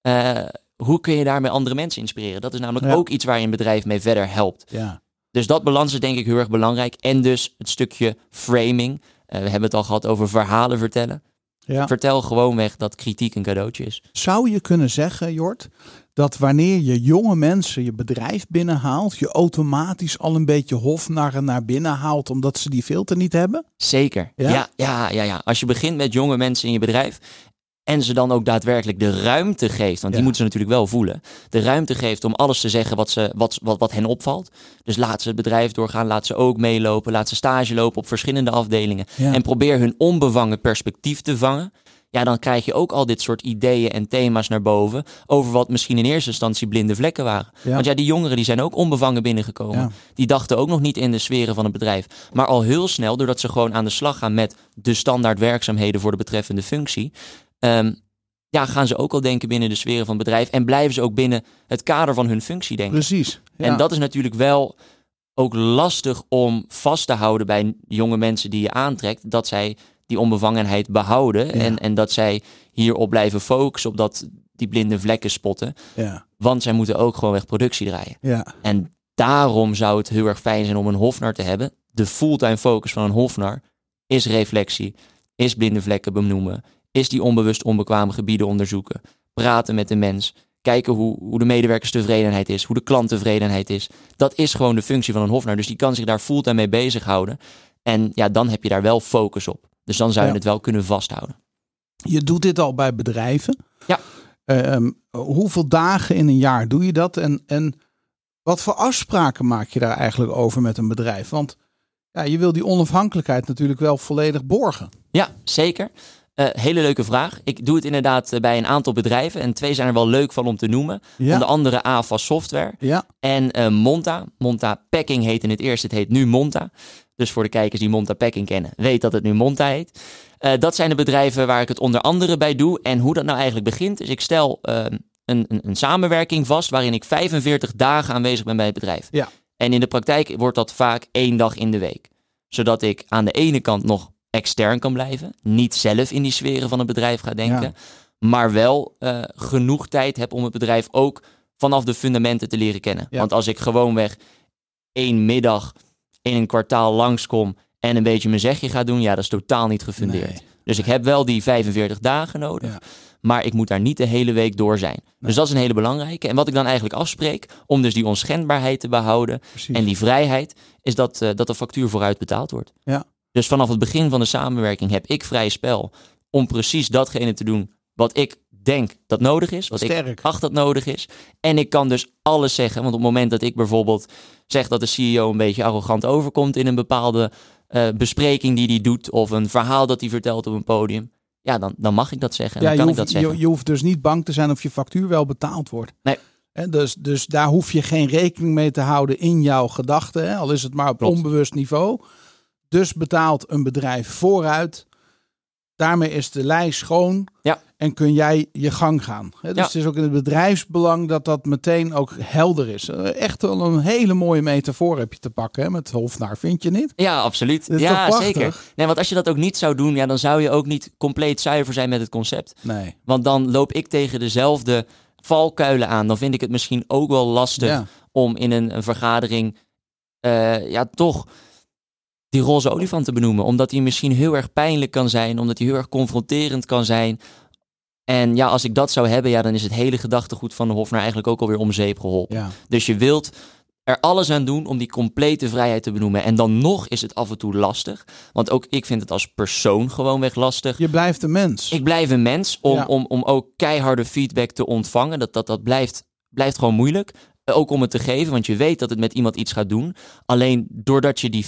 eh, hoe kun je daarmee andere mensen inspireren? Dat is namelijk ook iets waar je een bedrijf mee verder helpt. Ja. Dus dat balans is denk ik heel erg belangrijk. En dus het stukje framing. Eh, we hebben het al gehad over verhalen vertellen. Ja. Vertel gewoonweg dat kritiek een cadeautje is. Zou je kunnen zeggen, Jort, dat wanneer je jonge mensen je bedrijf binnenhaalt, je automatisch al een beetje hofnarren naar binnen haalt, omdat ze die filter niet hebben? Zeker. Ja? Ja? Ja, ja, ja, Als je begint met jonge mensen in je bedrijf. En ze dan ook daadwerkelijk de ruimte geeft. Want die moeten ze natuurlijk wel voelen. De ruimte geeft om alles te zeggen wat, ze, wat, wat, wat hen opvalt. Dus laat ze het bedrijf doorgaan. Laat ze ook meelopen. Laat ze stage lopen op verschillende afdelingen. Ja. En probeer hun onbevangen perspectief te vangen. Ja, dan krijg je ook al dit soort ideeën en thema's naar boven. Over wat misschien in eerste instantie blinde vlekken waren. Ja. Want ja, die jongeren die zijn ook onbevangen binnengekomen. Ja. Die dachten ook nog niet in de sferen van het bedrijf. Maar al heel snel, doordat ze gewoon aan de slag gaan met de standaard werkzaamheden voor de betreffende functie. Ehm, ja, gaan ze ook al denken binnen de sferen van het bedrijf. En blijven ze ook binnen het kader van hun functie denken. Precies. Ja. En dat is natuurlijk wel ook lastig om vast te houden bij jonge mensen die je aantrekt. Dat zij die onbevangenheid behouden. Ja. En, en dat zij hierop blijven focussen. Op dat die blinde vlekken spotten. Ja. Want zij moeten ook gewoon weg productie draaien. Ja. En daarom zou het heel erg fijn zijn om een hofnar te hebben. De fulltime focus van een hofnar is reflectie, is blinde vlekken benoemen, is die onbewust onbekwame gebieden onderzoeken, praten met de mens, kijken hoe, hoe de medewerkerstevredenheid is, hoe de klanttevredenheid is. Dat is gewoon de functie van een hofnar. Dus die kan zich daar fulltime mee bezighouden. En ja, dan heb je daar wel focus op. Dus dan zou je Ja. het wel kunnen vasthouden. Je doet dit al bij bedrijven. Ja. Ehm, hoeveel dagen in een jaar doe je dat? En, en wat voor afspraken maak je daar eigenlijk over met een bedrijf? Want ja, je wil die onafhankelijkheid natuurlijk wel volledig borgen. Ja, zeker. Eh, hele leuke vraag. Ik doe het inderdaad eh, bij een aantal bedrijven. En twee zijn er wel leuk van om te noemen. Ja. Onder andere AFAS Software Ja, en eh, Monta. Monta Packing heet in het eerst. Het heet nu Monta. Dus voor de kijkers die Monta Packing kennen, weet dat het nu Monta heet. Dat zijn de bedrijven waar ik het onder andere bij doe. En hoe dat nou eigenlijk begint, is ik stel eh, een, een, een samenwerking vast waarin ik 45 dagen aanwezig ben bij het bedrijf. Ja. En in de praktijk wordt dat vaak één dag in de week. Zodat ik aan de ene kant nog extern kan blijven. Niet zelf in die sferen van het bedrijf ga denken. Ja. Maar wel eh, genoeg tijd heb om het bedrijf ook vanaf de fundamenten te leren kennen. Ja. Want als ik gewoonweg één middag in een kwartaal langskom en een beetje mijn zegje ga doen, ja, dat is totaal niet gefundeerd. Nee. Dus ik heb wel die 45 dagen nodig, Ja. maar ik moet daar niet de hele week door zijn. Dus dat is een hele belangrijke. En wat ik dan eigenlijk afspreek, om dus die onschendbaarheid te behouden precies. en die vrijheid, is dat, eh, dat de factuur vooruit betaald wordt. Ja. Dus vanaf het begin van de samenwerking heb ik vrij spel om precies datgene te doen wat ik denk dat nodig is, wat ik acht dat nodig is. En ik kan dus alles zeggen, want op het moment dat ik bijvoorbeeld zeg dat de CEO een beetje arrogant overkomt in een bepaalde eh, bespreking die hij doet of een verhaal dat hij vertelt op een podium. Ja, dan, dan mag ik dat zeggen. En Ja, dan je kan hoeft, ik dat zeggen. je, je hoeft dus niet bang te zijn of je factuur wel betaald wordt. Nee. Hè, dus, dus daar hoef je geen rekening mee te houden in jouw gedachten, al is het maar op Klopt. onbewust niveau. Dus betaalt een bedrijf vooruit. Daarmee is de lijst schoon Ja. en kun jij je gang gaan. Dus Ja. het is ook in het bedrijfsbelang dat dat meteen ook helder is. Eh, Echt wel een hele mooie metafoor heb je te pakken hè, met Hofnaar, vind je niet? Ja, absoluut. Ja, zeker. Nee, want als je dat ook niet zou doen, ja, dan zou je ook niet compleet zuiver zijn met het concept. Nee. Want dan loop ik tegen dezelfde valkuilen aan. Dan vind ik het misschien ook wel lastig Ja. om in een, een vergadering eh, ja, toch die roze olifant te benoemen. Omdat die misschien heel erg pijnlijk kan zijn, omdat die heel erg confronterend kan zijn. En ja, als ik dat zou hebben, ja, dan is het hele gedachtegoed van de Hofnar eigenlijk ook alweer om zeep geholpen. Ja. Dus je wilt er alles aan doen om die complete vrijheid te benoemen. En dan nog is het af en toe lastig. Want ook ik vind het als persoon gewoonweg lastig. Je blijft een mens. Ik blijf een mens om, Ja. om, om ook keiharde feedback te ontvangen. Dat, dat, dat blijft, blijft gewoon moeilijk. Ook om het te geven, want je weet dat het met iemand iets gaat doen. Alleen doordat je die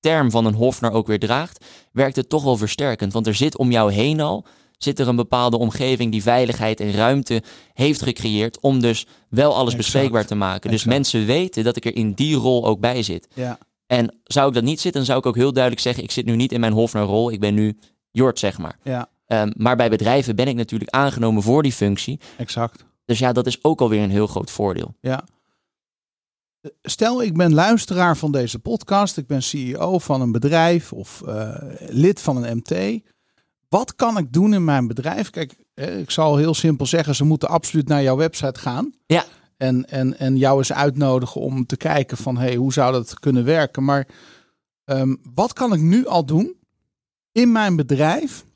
functieterm van een hofnar ook weer draagt, werkt het toch wel versterkend. Want er zit om jou heen al, zit er een bepaalde omgeving die veiligheid en ruimte heeft gecreëerd om dus wel alles Exact. bespreekbaar te maken. Dus mensen weten dat ik er in die rol ook bij zit. Ja. En zou ik dat niet zitten, dan zou ik ook heel duidelijk zeggen, ik zit nu niet in mijn hofnarrol, ik ben nu Jort, zeg maar. ja, Ehm, maar bij bedrijven ben ik natuurlijk aangenomen voor die functie. exact. Dus ja, dat is ook alweer een heel groot voordeel. Ja. Stel, ik ben luisteraar van deze podcast. Ik ben CEO van een bedrijf of eh, lid van een MT. Wat kan ik doen in mijn bedrijf? Kijk, ik zal heel simpel zeggen, ze moeten absoluut naar jouw website gaan. Ja. En, en, en jou eens uitnodigen om te kijken van, hey, hoe zou dat kunnen werken? Maar ehm, wat kan ik nu al doen in mijn bedrijf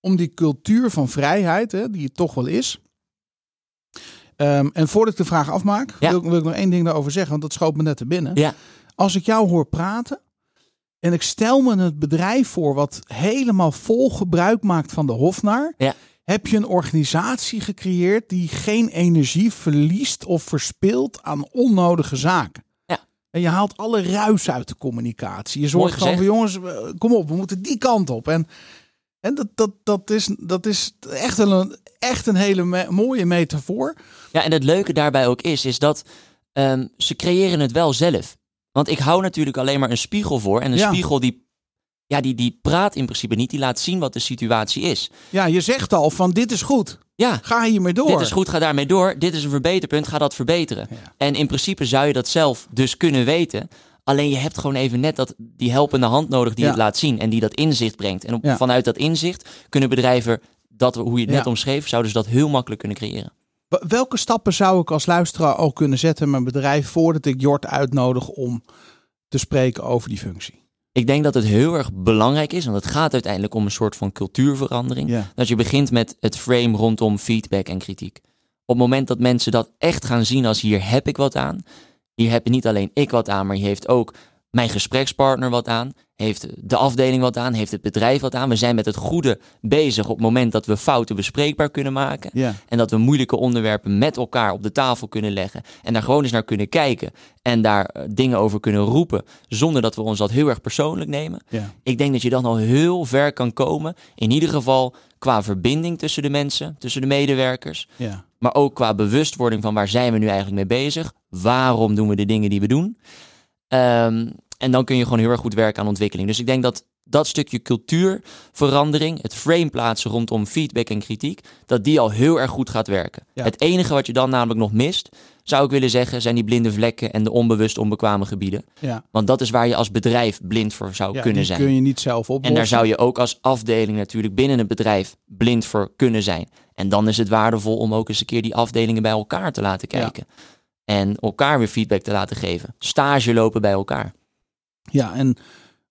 om die cultuur van vrijheid, hè, die het toch wel is. Ehm, en voordat ik de vraag afmaak, Ja. wil, ik- wil ik nog één ding daarover zeggen, want dat schoot me net te binnen. Ja. Als ik jou hoor praten en ik stel me het bedrijf voor wat helemaal vol gebruik maakt van de Hofnar, Ja. heb je een organisatie gecreëerd die geen energie verliest of verspilt aan onnodige zaken. En je haalt alle ruis uit de communicatie. Je zorgt gewoon van jongens, kom op, we moeten die kant op. En, en dat, dat, dat, is, dat is echt een, echt een hele me- mooie metafoor. Ja, en het leuke daarbij ook is, is dat ehm, ze creëren het wel zelf. Want ik hou natuurlijk alleen maar een spiegel voor. En een Ja. spiegel die, ja, die, die praat in principe niet, die laat zien wat de situatie is. Ja, je zegt al van dit is goed. Ja, Ga hiermee door. dit is goed, ga daarmee door. Dit is een verbeterpunt, ga dat verbeteren. Ja. En in principe zou je dat zelf dus kunnen weten. Alleen je hebt gewoon even net dat, die helpende hand nodig die Ja. het laat zien en die dat inzicht brengt. En op, vanuit dat inzicht kunnen bedrijven, dat, hoe je het net omschreef, zouden ze dat heel makkelijk kunnen creëren. Welke stappen zou ik als luisteraar al kunnen zetten in mijn bedrijf voordat ik Jort uitnodig om te spreken over die functie? Ik denk dat het heel erg belangrijk is, want het gaat uiteindelijk om een soort van cultuurverandering. Ja. Dat je begint met het frame rondom feedback en kritiek. Op het moment dat mensen dat echt gaan zien als hier heb ik wat aan. Hier heb niet alleen ik wat aan, maar hier heeft ook mijn gesprekspartner wat aan. Heeft de afdeling wat aan, heeft het bedrijf wat aan. We zijn met het goede bezig op het moment dat we fouten bespreekbaar kunnen maken. Ja. En dat we moeilijke onderwerpen met elkaar op de tafel kunnen leggen. En daar gewoon eens naar kunnen kijken. En daar eh, dingen over kunnen roepen. Zonder dat we ons dat heel erg persoonlijk nemen. Ja. Ik denk dat je dan al heel ver kan komen. In ieder geval qua verbinding tussen de mensen, tussen de medewerkers. Ja. Maar ook qua bewustwording van waar zijn we nu eigenlijk mee bezig. Waarom doen we de dingen die we doen. Ehm, en dan kun je gewoon heel erg goed werken aan ontwikkeling. Dus ik denk dat dat stukje cultuurverandering, het frame plaatsen rondom feedback en kritiek, dat die al heel erg goed gaat werken. Ja. Het enige wat je dan namelijk nog mist, zou ik willen zeggen, zijn die blinde vlekken en de onbewust onbekwame gebieden. Ja. Want dat is waar je als bedrijf blind voor zou Ja, kunnen die zijn. kun je niet zelf oplossen. En daar zou je ook als afdeling natuurlijk binnen het bedrijf blind voor kunnen zijn. En dan is het waardevol om ook eens een keer die afdelingen bij elkaar te laten kijken. En elkaar weer feedback te laten geven. Stage lopen bij elkaar. Ja, en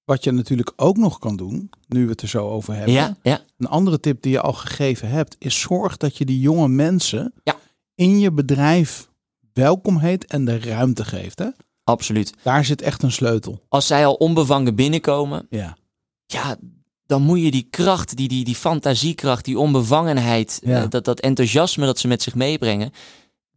wat je natuurlijk ook nog kan doen, nu we het er zo over hebben. Ja, ja, Een andere tip die je al gegeven hebt, is zorg dat je die jonge mensen Ja. in je bedrijf welkom heet en de ruimte geeft. Hè? absoluut. Daar zit echt een sleutel. Als zij al onbevangen binnenkomen, Ja. ja, dan moet je die kracht, die, die, die fantasiekracht, die onbevangenheid, Ja. eh, dat, dat enthousiasme dat ze met zich meebrengen,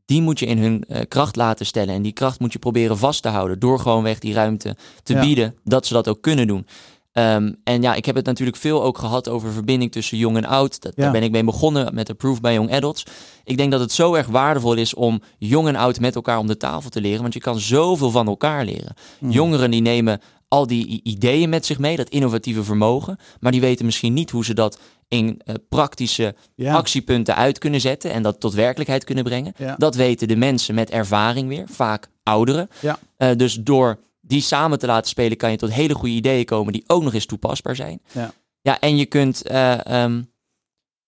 die moet je in hun eh, kracht laten stellen. En die kracht moet je proberen vast te houden. Door gewoonweg die ruimte te Ja. bieden. Dat ze dat ook kunnen doen. Ehm, en ja, ik heb het natuurlijk veel ook gehad over verbinding tussen jong en oud. Dat, Ja. Daar ben ik mee begonnen met Approved by Young Adults. Ik denk dat het zo erg waardevol is om jong en oud met elkaar om de tafel te leren. Want je kan zoveel van elkaar leren. Hmm. Jongeren die nemen al die ideeën met zich mee, dat innovatieve vermogen. Maar die weten misschien niet hoe ze dat in eh, praktische Ja. actiepunten uit kunnen zetten en dat tot werkelijkheid kunnen brengen. Ja. Dat weten de mensen met ervaring weer, vaak ouderen. Ja. Eh, dus door die samen te laten spelen, kan je tot hele goede ideeën komen die ook nog eens toepasbaar zijn. Ja. Ja, en je kunt, eh, ehm,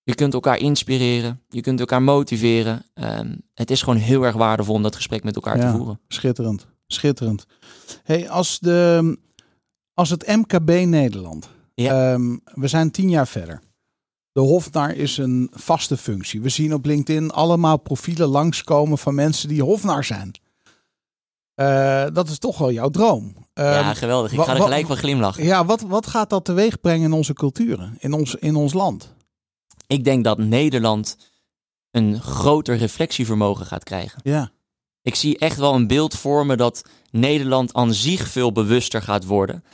je kunt elkaar inspireren, je kunt elkaar motiveren. Ehm, het is gewoon heel erg waardevol om dat gesprek met elkaar te voeren. Schitterend. Schitterend. Hey, als, de, als het MKB Nederland. Ja. Ehm, we zijn tien jaar verder. De Hofnar is een vaste functie. We zien op LinkedIn allemaal profielen langskomen van mensen die Hofnar zijn. Eh, dat is toch wel jouw droom. ja, Ehm, geweldig. Ik ga er gelijk van glimlachen. ja, wat, wat gaat dat teweeg brengen in onze culturen, in ons, in ons land? Ik denk dat Nederland een groter reflectievermogen gaat krijgen. Ja, Ik zie echt wel een beeld vormen dat Nederland aan zich veel bewuster gaat worden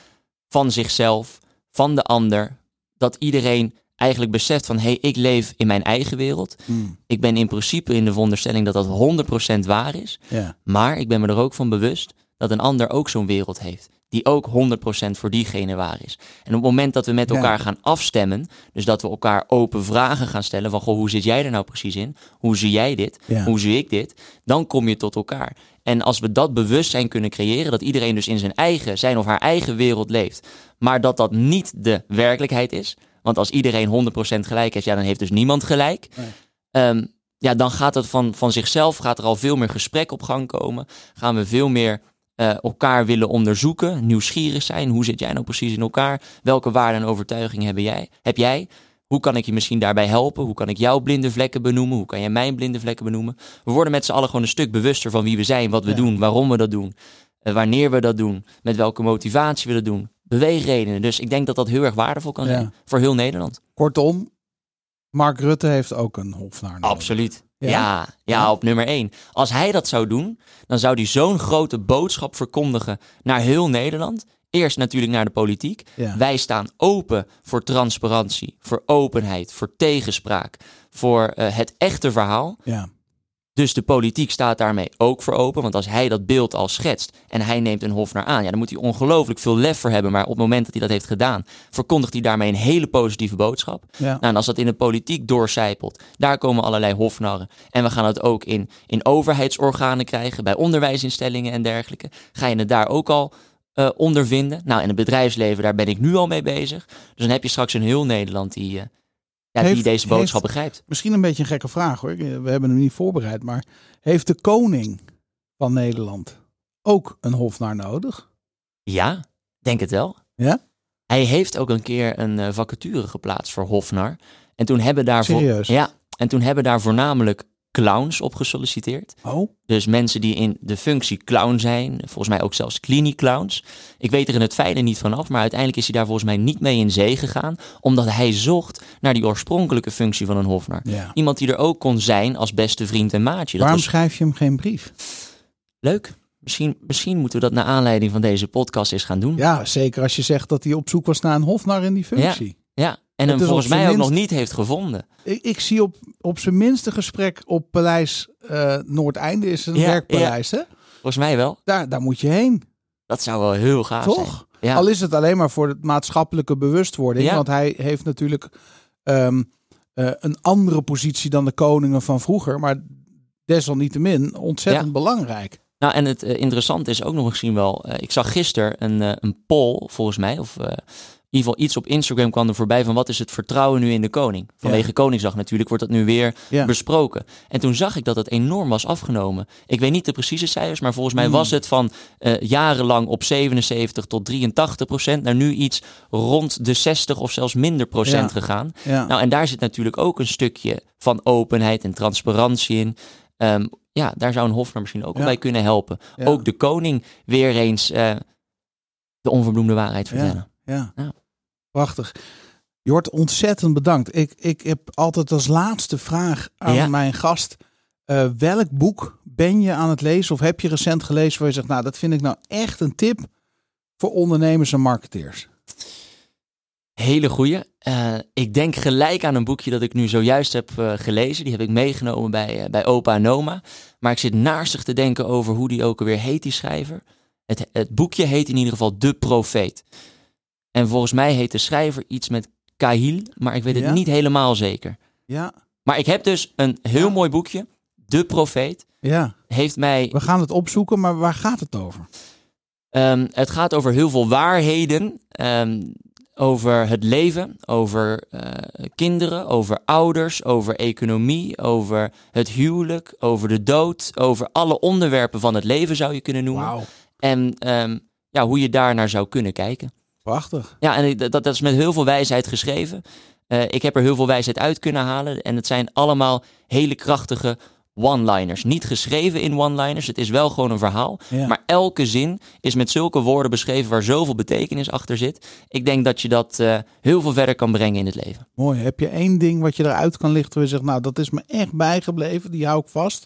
van zichzelf, van de ander. Dat iedereen eigenlijk beseft van hé, hey, ik leef in mijn eigen wereld. Hmm. Ik ben in principe in de veronderstelling dat dat 100% waar is. Maar ik ben me er ook van bewust dat een ander ook zo'n wereld heeft. Die ook 100% voor diegene waar is. En op het moment dat we met Ja. elkaar gaan afstemmen. Dus dat we elkaar open vragen gaan stellen. Van goh, hoe zit jij er nou precies in? Hoe zie jij dit? ja. Hoe zie ik dit? Dan kom je tot elkaar. En als we dat bewustzijn kunnen creëren. Dat iedereen dus in zijn eigen, zijn of haar eigen wereld leeft. Maar dat dat niet de werkelijkheid is. Want als iedereen 100% gelijk is. Ja, dan heeft dus niemand gelijk. Nee. Ehm, ja, dan gaat het van, van zichzelf, gaat er al veel meer gesprek op gang komen. Gaan we veel meer eh, elkaar willen onderzoeken, nieuwsgierig zijn. Hoe zit jij nou precies in elkaar? Welke waarden en overtuigingen heb jij? Heb jij? Hoe kan ik je misschien daarbij helpen? Hoe kan ik jouw blinde vlekken benoemen? Hoe kan jij mijn blinde vlekken benoemen? We worden met z'n allen gewoon een stuk bewuster van wie we zijn, wat we Ja. doen, waarom we dat doen, eh, wanneer we dat doen, met welke motivatie we dat doen. Beweegredenen. Dus ik denk dat dat heel erg waardevol kan Ja. zijn voor heel Nederland. Kortom, Mark Rutte heeft ook een nodig. Absoluut. Ja? Ja? Ja, Ja. op nummer één. Als hij dat zou doen, dan zou hij zo'n grote boodschap verkondigen naar heel Nederland. Eerst natuurlijk naar de politiek. Ja. Wij staan open voor transparantie, voor openheid, voor tegenspraak, voor eh, het echte verhaal. Ja. Dus de politiek staat daarmee ook voor open. Want als hij dat beeld al schetst en hij neemt een hof naar aan, ja, dan moet hij ongelooflijk veel lef voor hebben. Maar op het moment dat hij dat heeft gedaan, verkondigt hij daarmee een hele positieve boodschap. Ja. Nou, en als dat in de politiek doorcijpelt, daar komen allerlei hofnarren. En we gaan het ook in, in overheidsorganen krijgen, bij onderwijsinstellingen en dergelijke. Ga je het daar ook al eh, ondervinden? Nou, in het bedrijfsleven, daar ben ik nu al mee bezig. Dus dan heb je straks een heel Nederland die, eh, ja, die deze boodschap heeft- begrijpt. Misschien een beetje een gekke vraag hoor. We hebben hem niet voorbereid. Maar heeft de koning van Nederland ook een hofnar nodig? Ja, denk het wel. Ja? Hij heeft ook een keer een eh, vacature geplaatst voor Hofnar. En toen hebben daar voor- Serieus? ja, en toen hebben daar voornamelijk clowns op gesolliciteerd. Oh, Dus mensen die in de functie clown zijn, volgens mij ook zelfs clowns. Ik weet er in het fijne niet vanaf, maar uiteindelijk is hij daar volgens mij niet mee in zee gegaan, omdat hij zocht naar die oorspronkelijke functie van een Hofnar. ja. Iemand die er ook kon zijn als beste vriend en maatje. Dat Waarom was schrijf je hem geen brief? leuk. Misschien, misschien moeten we dat naar aanleiding van deze podcast eens gaan doen. Ja, zeker als je zegt dat hij op zoek was naar een hofnar in die functie. Ja, en Het hem volgens mij ook minst- nog niet heeft gevonden. Ik, ik zie op, op zijn minste gesprek op Paleis eh, Noordeinde is een Ja, werkpaleis. Hè? Volgens mij wel. Daar, daar moet je heen, Dat zou wel heel gaaf zijn. toch? Ja. Al is het alleen maar voor de maatschappelijke bewustwording. Want hij heeft natuurlijk ehm, eh, een andere positie dan de koningen van vroeger. Maar desalniettemin ontzettend Ja. belangrijk. Nou, en het eh, interessante is ook nog misschien wel. ik zag gisteren een, een poll, volgens mij. Of ieder geval iets op Instagram kwam er voorbij van wat is het vertrouwen nu in de koning? Vanwege Koningsdag natuurlijk wordt dat nu weer Ja. besproken. En toen zag ik dat het enorm was afgenomen. Ik weet niet de precieze cijfers, maar volgens mij Hmm. was het van eh, jarenlang op 77 tot 83 procent naar nu iets rond de 60 of zelfs minder procent Ja. gegaan. Ja. Nou, en daar zit natuurlijk ook een stukje van openheid en transparantie in. Ehm, ja, daar zou een Hofnar misschien ook Ja. bij kunnen helpen. Ja. Ook de koning weer eens eh, de onverbloemde waarheid vertellen. Ja. Ja. Prachtig. Jort, ontzettend bedankt. Ik, ik heb altijd als laatste vraag aan Ja. mijn gast. Eh, welk boek ben je aan het lezen of heb je recent gelezen waar je zegt, nou dat vind ik nou echt een tip voor ondernemers en marketeers? Hele goeie. Uh, ik denk gelijk aan een boekje dat ik nu zojuist heb uh, gelezen. Die heb ik meegenomen bij, bij opa en oma. Maar ik zit naastig te denken over hoe die ook alweer heet, die schrijver. Het, het boekje heet in ieder geval De Profeet. En volgens mij heet de schrijver iets met Kahil, maar ik weet het Ja? niet helemaal zeker. Ja, Maar ik heb dus een heel Ja. mooi boekje. De Profeet. ja. Heeft mij We gaan het opzoeken, maar waar gaat het over? Ehm, het gaat over heel veel waarheden. ehm, over het leven, over eh, kinderen, over ouders, over economie, over het huwelijk, over de dood, over alle onderwerpen van het leven zou je kunnen noemen. Wauw, En ehm, ja, hoe je daar naar zou kunnen kijken. Prachtig. Ja, en dat, dat is met heel veel wijsheid geschreven. Eh, ik heb er heel veel wijsheid uit kunnen halen. En het zijn allemaal hele krachtige one-liners. Niet geschreven in one-liners. Het is wel gewoon een verhaal. Ja. Maar elke zin is met zulke woorden beschreven waar zoveel betekenis achter zit. Ik denk dat je dat eh, heel veel verder kan brengen in het leven. Mooi. Heb je één ding wat je eruit kan lichten waar je zegt, nou dat is me echt bijgebleven, die hou ik vast?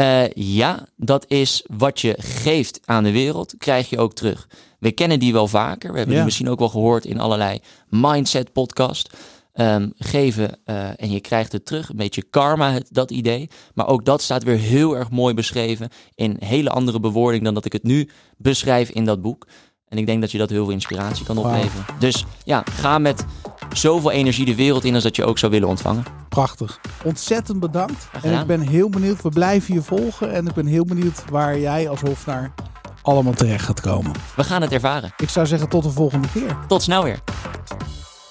Eh, ja, dat is wat je geeft aan de wereld, krijg je ook terug. We kennen die wel vaker. We hebben Ja. die misschien ook wel gehoord in allerlei mindset podcast. Ehm, geven eh, en je krijgt het terug. Een beetje karma, het, dat idee. Maar ook dat staat weer heel erg mooi beschreven in hele andere bewoording dan dat ik het nu beschrijf in dat boek. En ik denk dat je dat heel veel inspiratie kan opleveren. Dus ja, ga met zoveel energie de wereld in als dat je ook zou willen ontvangen. Prachtig. Ontzettend bedankt. En ik ben heel benieuwd, we blijven je volgen en ik ben heel benieuwd waar jij als hofnaar allemaal terecht gaat komen. We gaan het ervaren. Ik zou zeggen tot de volgende keer. Tot snel weer.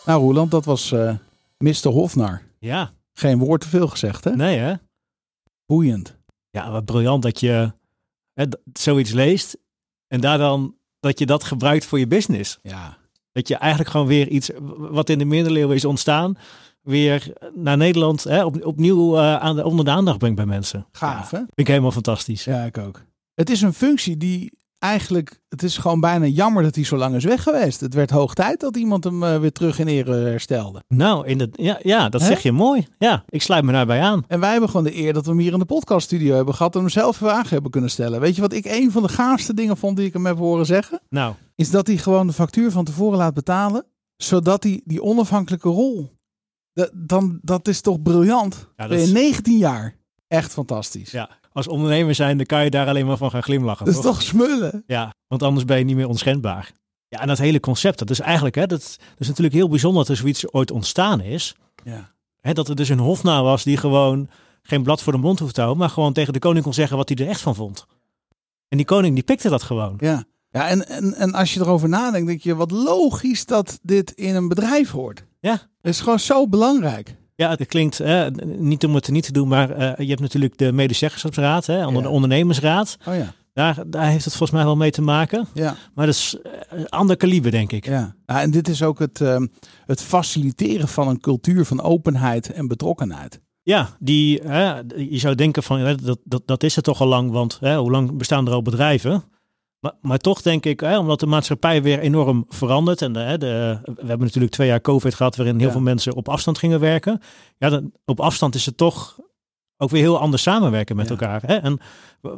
Nou Roeland, dat was eh Mr. Hofnar. Ja, Geen woord te veel gezegd hè? nee hè? Boeiend. Ja, wat briljant dat je hè, zoiets leest en daar dan dat je dat gebruikt voor je business. Ja. Dat je eigenlijk gewoon weer iets wat in de middeleeuwen is ontstaan, weer naar Nederland hè, op, opnieuw eh, aan de, onder de aandacht brengt bij mensen. Gaaf Ja, hè? vind ik helemaal fantastisch. Ja, ik ook. Het is een functie die eigenlijk, het is gewoon bijna jammer dat hij zo lang is weg geweest. Het werd hoog tijd dat iemand hem eh, weer terug in ere herstelde. Nou, in de, ja, ja, dat Hè? zeg je mooi. Ja, ik sluit me daarbij aan. En wij hebben gewoon de eer dat we hem hier in de podcaststudio hebben gehad en hem zelf vragen hebben kunnen stellen. Weet je wat ik een van de gaafste dingen vond die ik hem heb horen zeggen? Nou, Is dat hij gewoon de factuur van tevoren laat betalen, zodat hij die onafhankelijke rol, dat, dan, dat is toch briljant? Ja, dat ben je is- 19 jaar. Echt fantastisch. ja, als ondernemer zijn, dan kan je daar alleen maar van gaan glimlachen. dat is toch? toch smullen? Ja, want anders ben je niet meer onschendbaar. Ja, en dat hele concept, dat is eigenlijk, hè, dat, dat is natuurlijk heel bijzonder dat er zoiets ooit ontstaan is. Ja. Hè, dat er dus een hofnaar was die gewoon geen blad voor de mond hoeft te houden, maar gewoon tegen de koning kon zeggen wat hij er echt van vond. En die koning die pikte dat gewoon. Ja, ja en, en, en als je erover nadenkt, denk je wat logisch dat dit in een bedrijf hoort. Ja. Het is gewoon zo belangrijk. Ja, het klinkt hè, niet om het niet te doen, maar eh, je hebt natuurlijk de medezeggenschapsraad, hè, onder Ja. de ondernemersraad. Oh ja, Daar, daar heeft het volgens mij wel mee te maken. ja, Maar dat is eh, een ander kaliber, denk ik. ja. ja en dit is ook het, ehm, het faciliteren van een cultuur van openheid en betrokkenheid. Ja, die, hè, je zou denken van dat, dat, dat is het toch al lang, want hè, hoe lang bestaan er al bedrijven? Maar, maar toch denk ik, hè, omdat de maatschappij weer enorm verandert. En de, hè, de, we hebben natuurlijk twee jaar COVID gehad waarin heel Ja. veel mensen op afstand gingen werken. Ja, dan, op afstand is het toch ook weer heel anders samenwerken met Ja. elkaar. Hè? En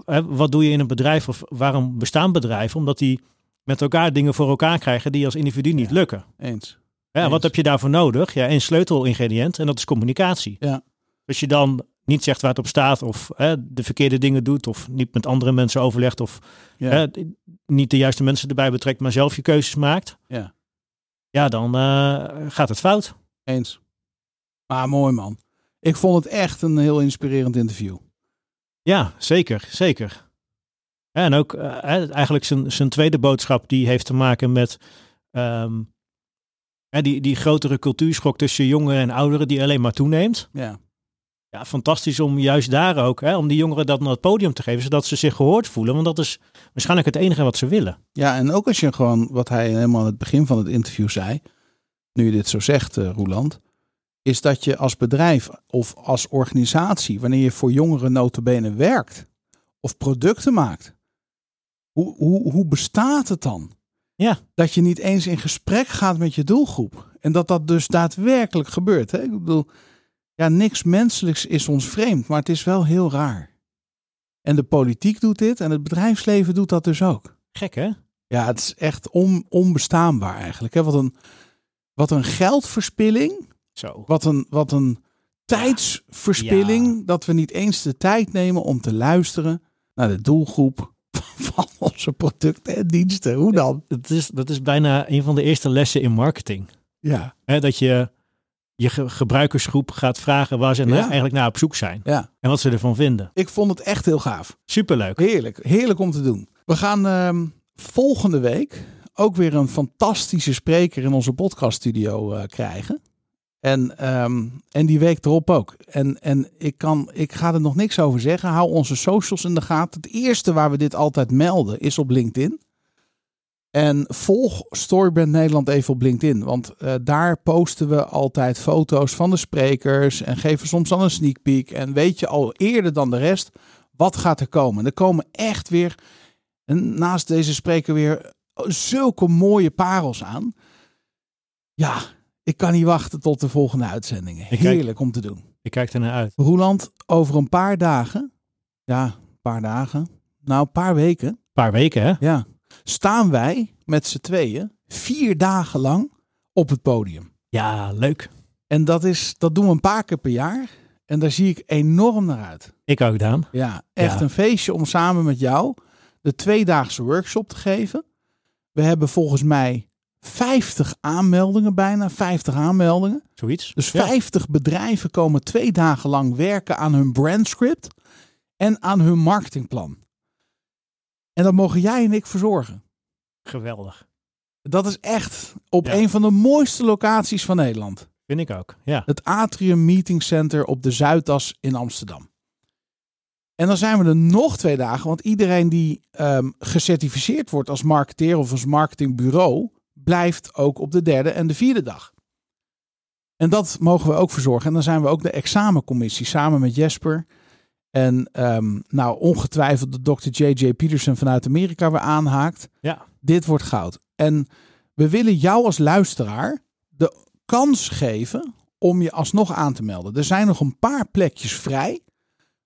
hè, wat doe je in een bedrijf of waarom bestaan bedrijven? Omdat die met elkaar dingen voor elkaar krijgen die als individu niet Ja. lukken. Eens. Ja, Eens. wat heb je daarvoor nodig? Ja, een sleutelingrediënt en dat is communicatie. Ja. Als je dan niet zegt waar het op staat of hè, de verkeerde dingen doet of niet met andere mensen overlegt of Ja. hè, niet de juiste mensen erbij betrekt, maar zelf je keuzes maakt. Ja. Ja, dan eh, gaat het fout. Eens. Maar mooi man. Ik vond het echt een heel inspirerend interview. Ja, zeker, zeker. En ook eh, eigenlijk zijn, zijn tweede boodschap die heeft te maken met ehm, die, die grotere cultuurschok tussen jongeren en ouderen die alleen maar toeneemt. Ja. Ja, fantastisch om juist daar ook, hè, om die jongeren dat naar het podium te geven, zodat ze zich gehoord voelen. Want dat is waarschijnlijk het enige wat ze willen. Ja, en ook als je gewoon, wat hij helemaal aan het begin van het interview zei, nu je dit zo zegt, eh, Roeland, is dat je als bedrijf of als organisatie, wanneer je voor jongeren notabene werkt of producten maakt, hoe, hoe, hoe bestaat het dan? Ja. Dat je niet eens in gesprek gaat met je doelgroep. En dat dat dus daadwerkelijk gebeurt. Hè? Ik bedoel, Ja, niks menselijks is ons vreemd, maar het is wel heel raar. En de politiek doet dit en het bedrijfsleven doet dat dus ook. Gek hè? Ja, het is echt on, onbestaanbaar eigenlijk. Hè? Wat, een, wat een geldverspilling, Zo. wat een, wat een tijdsverspilling, Ja. dat we niet eens de tijd nemen om te luisteren naar de doelgroep van onze producten en diensten. Hoe dan? Dat is, dat is bijna een van de eerste lessen in marketing. Ja, dat je je ge- gebruikersgroep gaat vragen waar ze Ja. eigenlijk naar op zoek zijn. ja. En wat ze ervan vinden. Ik vond het echt heel gaaf. Superleuk. Heerlijk, heerlijk om te doen. We gaan ehm, volgende week ook weer een fantastische spreker in onze podcaststudio eh krijgen. En, ehm, en die week erop ook. En, en ik, kan, ik ga er nog niks over zeggen. Hou onze socials in de gaten. Het eerste waar we dit altijd melden is op LinkedIn. En volg Storybrand Nederland even op LinkedIn. Want eh, daar posten we altijd foto's van de sprekers. En geven soms dan een sneak peek. En weet je al eerder dan de rest wat gaat er komen. Er komen echt weer, en naast deze spreker weer, zulke mooie parels aan. Ja, ik kan niet wachten tot de volgende uitzendingen. kijk- Heerlijk om te doen. Ik kijk ernaar uit. Roeland, over een paar dagen, ja, een paar dagen, nou een paar weken, Een paar weken hè? ja, staan wij met z'n tweeën vier dagen lang op het podium. Ja, leuk. En dat, is, dat doen we een paar keer per jaar. En daar zie ik enorm naar uit. Ik ook, Daan. Ja, echt Ja. een feestje om samen met jou de tweedaagse workshop te geven. We hebben volgens mij 50 aanmeldingen, bijna 50 aanmeldingen. Zoiets. Dus Ja. 50 bedrijven komen twee dagen lang werken aan hun brandscript en aan hun marketingplan. En dat mogen jij en ik verzorgen. Geweldig. Dat is echt op Ja. een van de mooiste locaties van Nederland. Vind ik ook. Ja. Het Atrium Meeting Center op de Zuidas in Amsterdam. En dan zijn we er nog twee dagen, want iedereen die ehm, gecertificeerd wordt als marketeer of als marketingbureau, blijft ook op de derde en de vierde dag. En dat mogen we ook verzorgen. En dan zijn we ook de examencommissie samen met Jesper. En ehm, nou, ongetwijfeld de Dr. J.J. Peterson vanuit Amerika weer aanhaakt. Ja. Dit wordt goud. En we willen jou als luisteraar de kans geven om je alsnog aan te melden. Er zijn nog een paar plekjes vrij.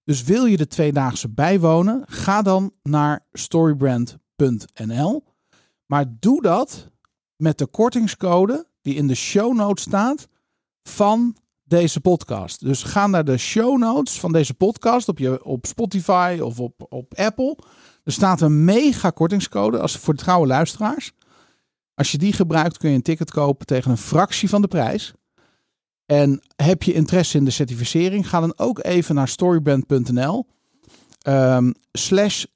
Dus wil je de tweedaagse bijwonen, ga dan naar storybrand.nl. Maar doe dat met de kortingscode die in de show notes staat van deze podcast. Dus ga naar de show notes van deze podcast op, je, op Spotify of op, op Apple. Er staat een mega kortingscode als voor trouwe luisteraars. Als je die gebruikt kun je een ticket kopen tegen een fractie van de prijs. En heb je interesse in de certificering, ga dan ook even naar storybrand.nl ehm,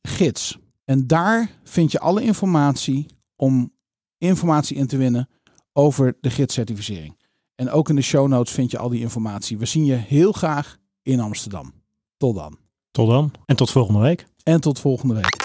gids. En daar vind je alle informatie om informatie in te winnen over de gidscertificering. En ook in de show notes vind je al die informatie. We zien je heel graag in Amsterdam. Tot dan. Tot dan. En tot volgende week. En tot volgende week.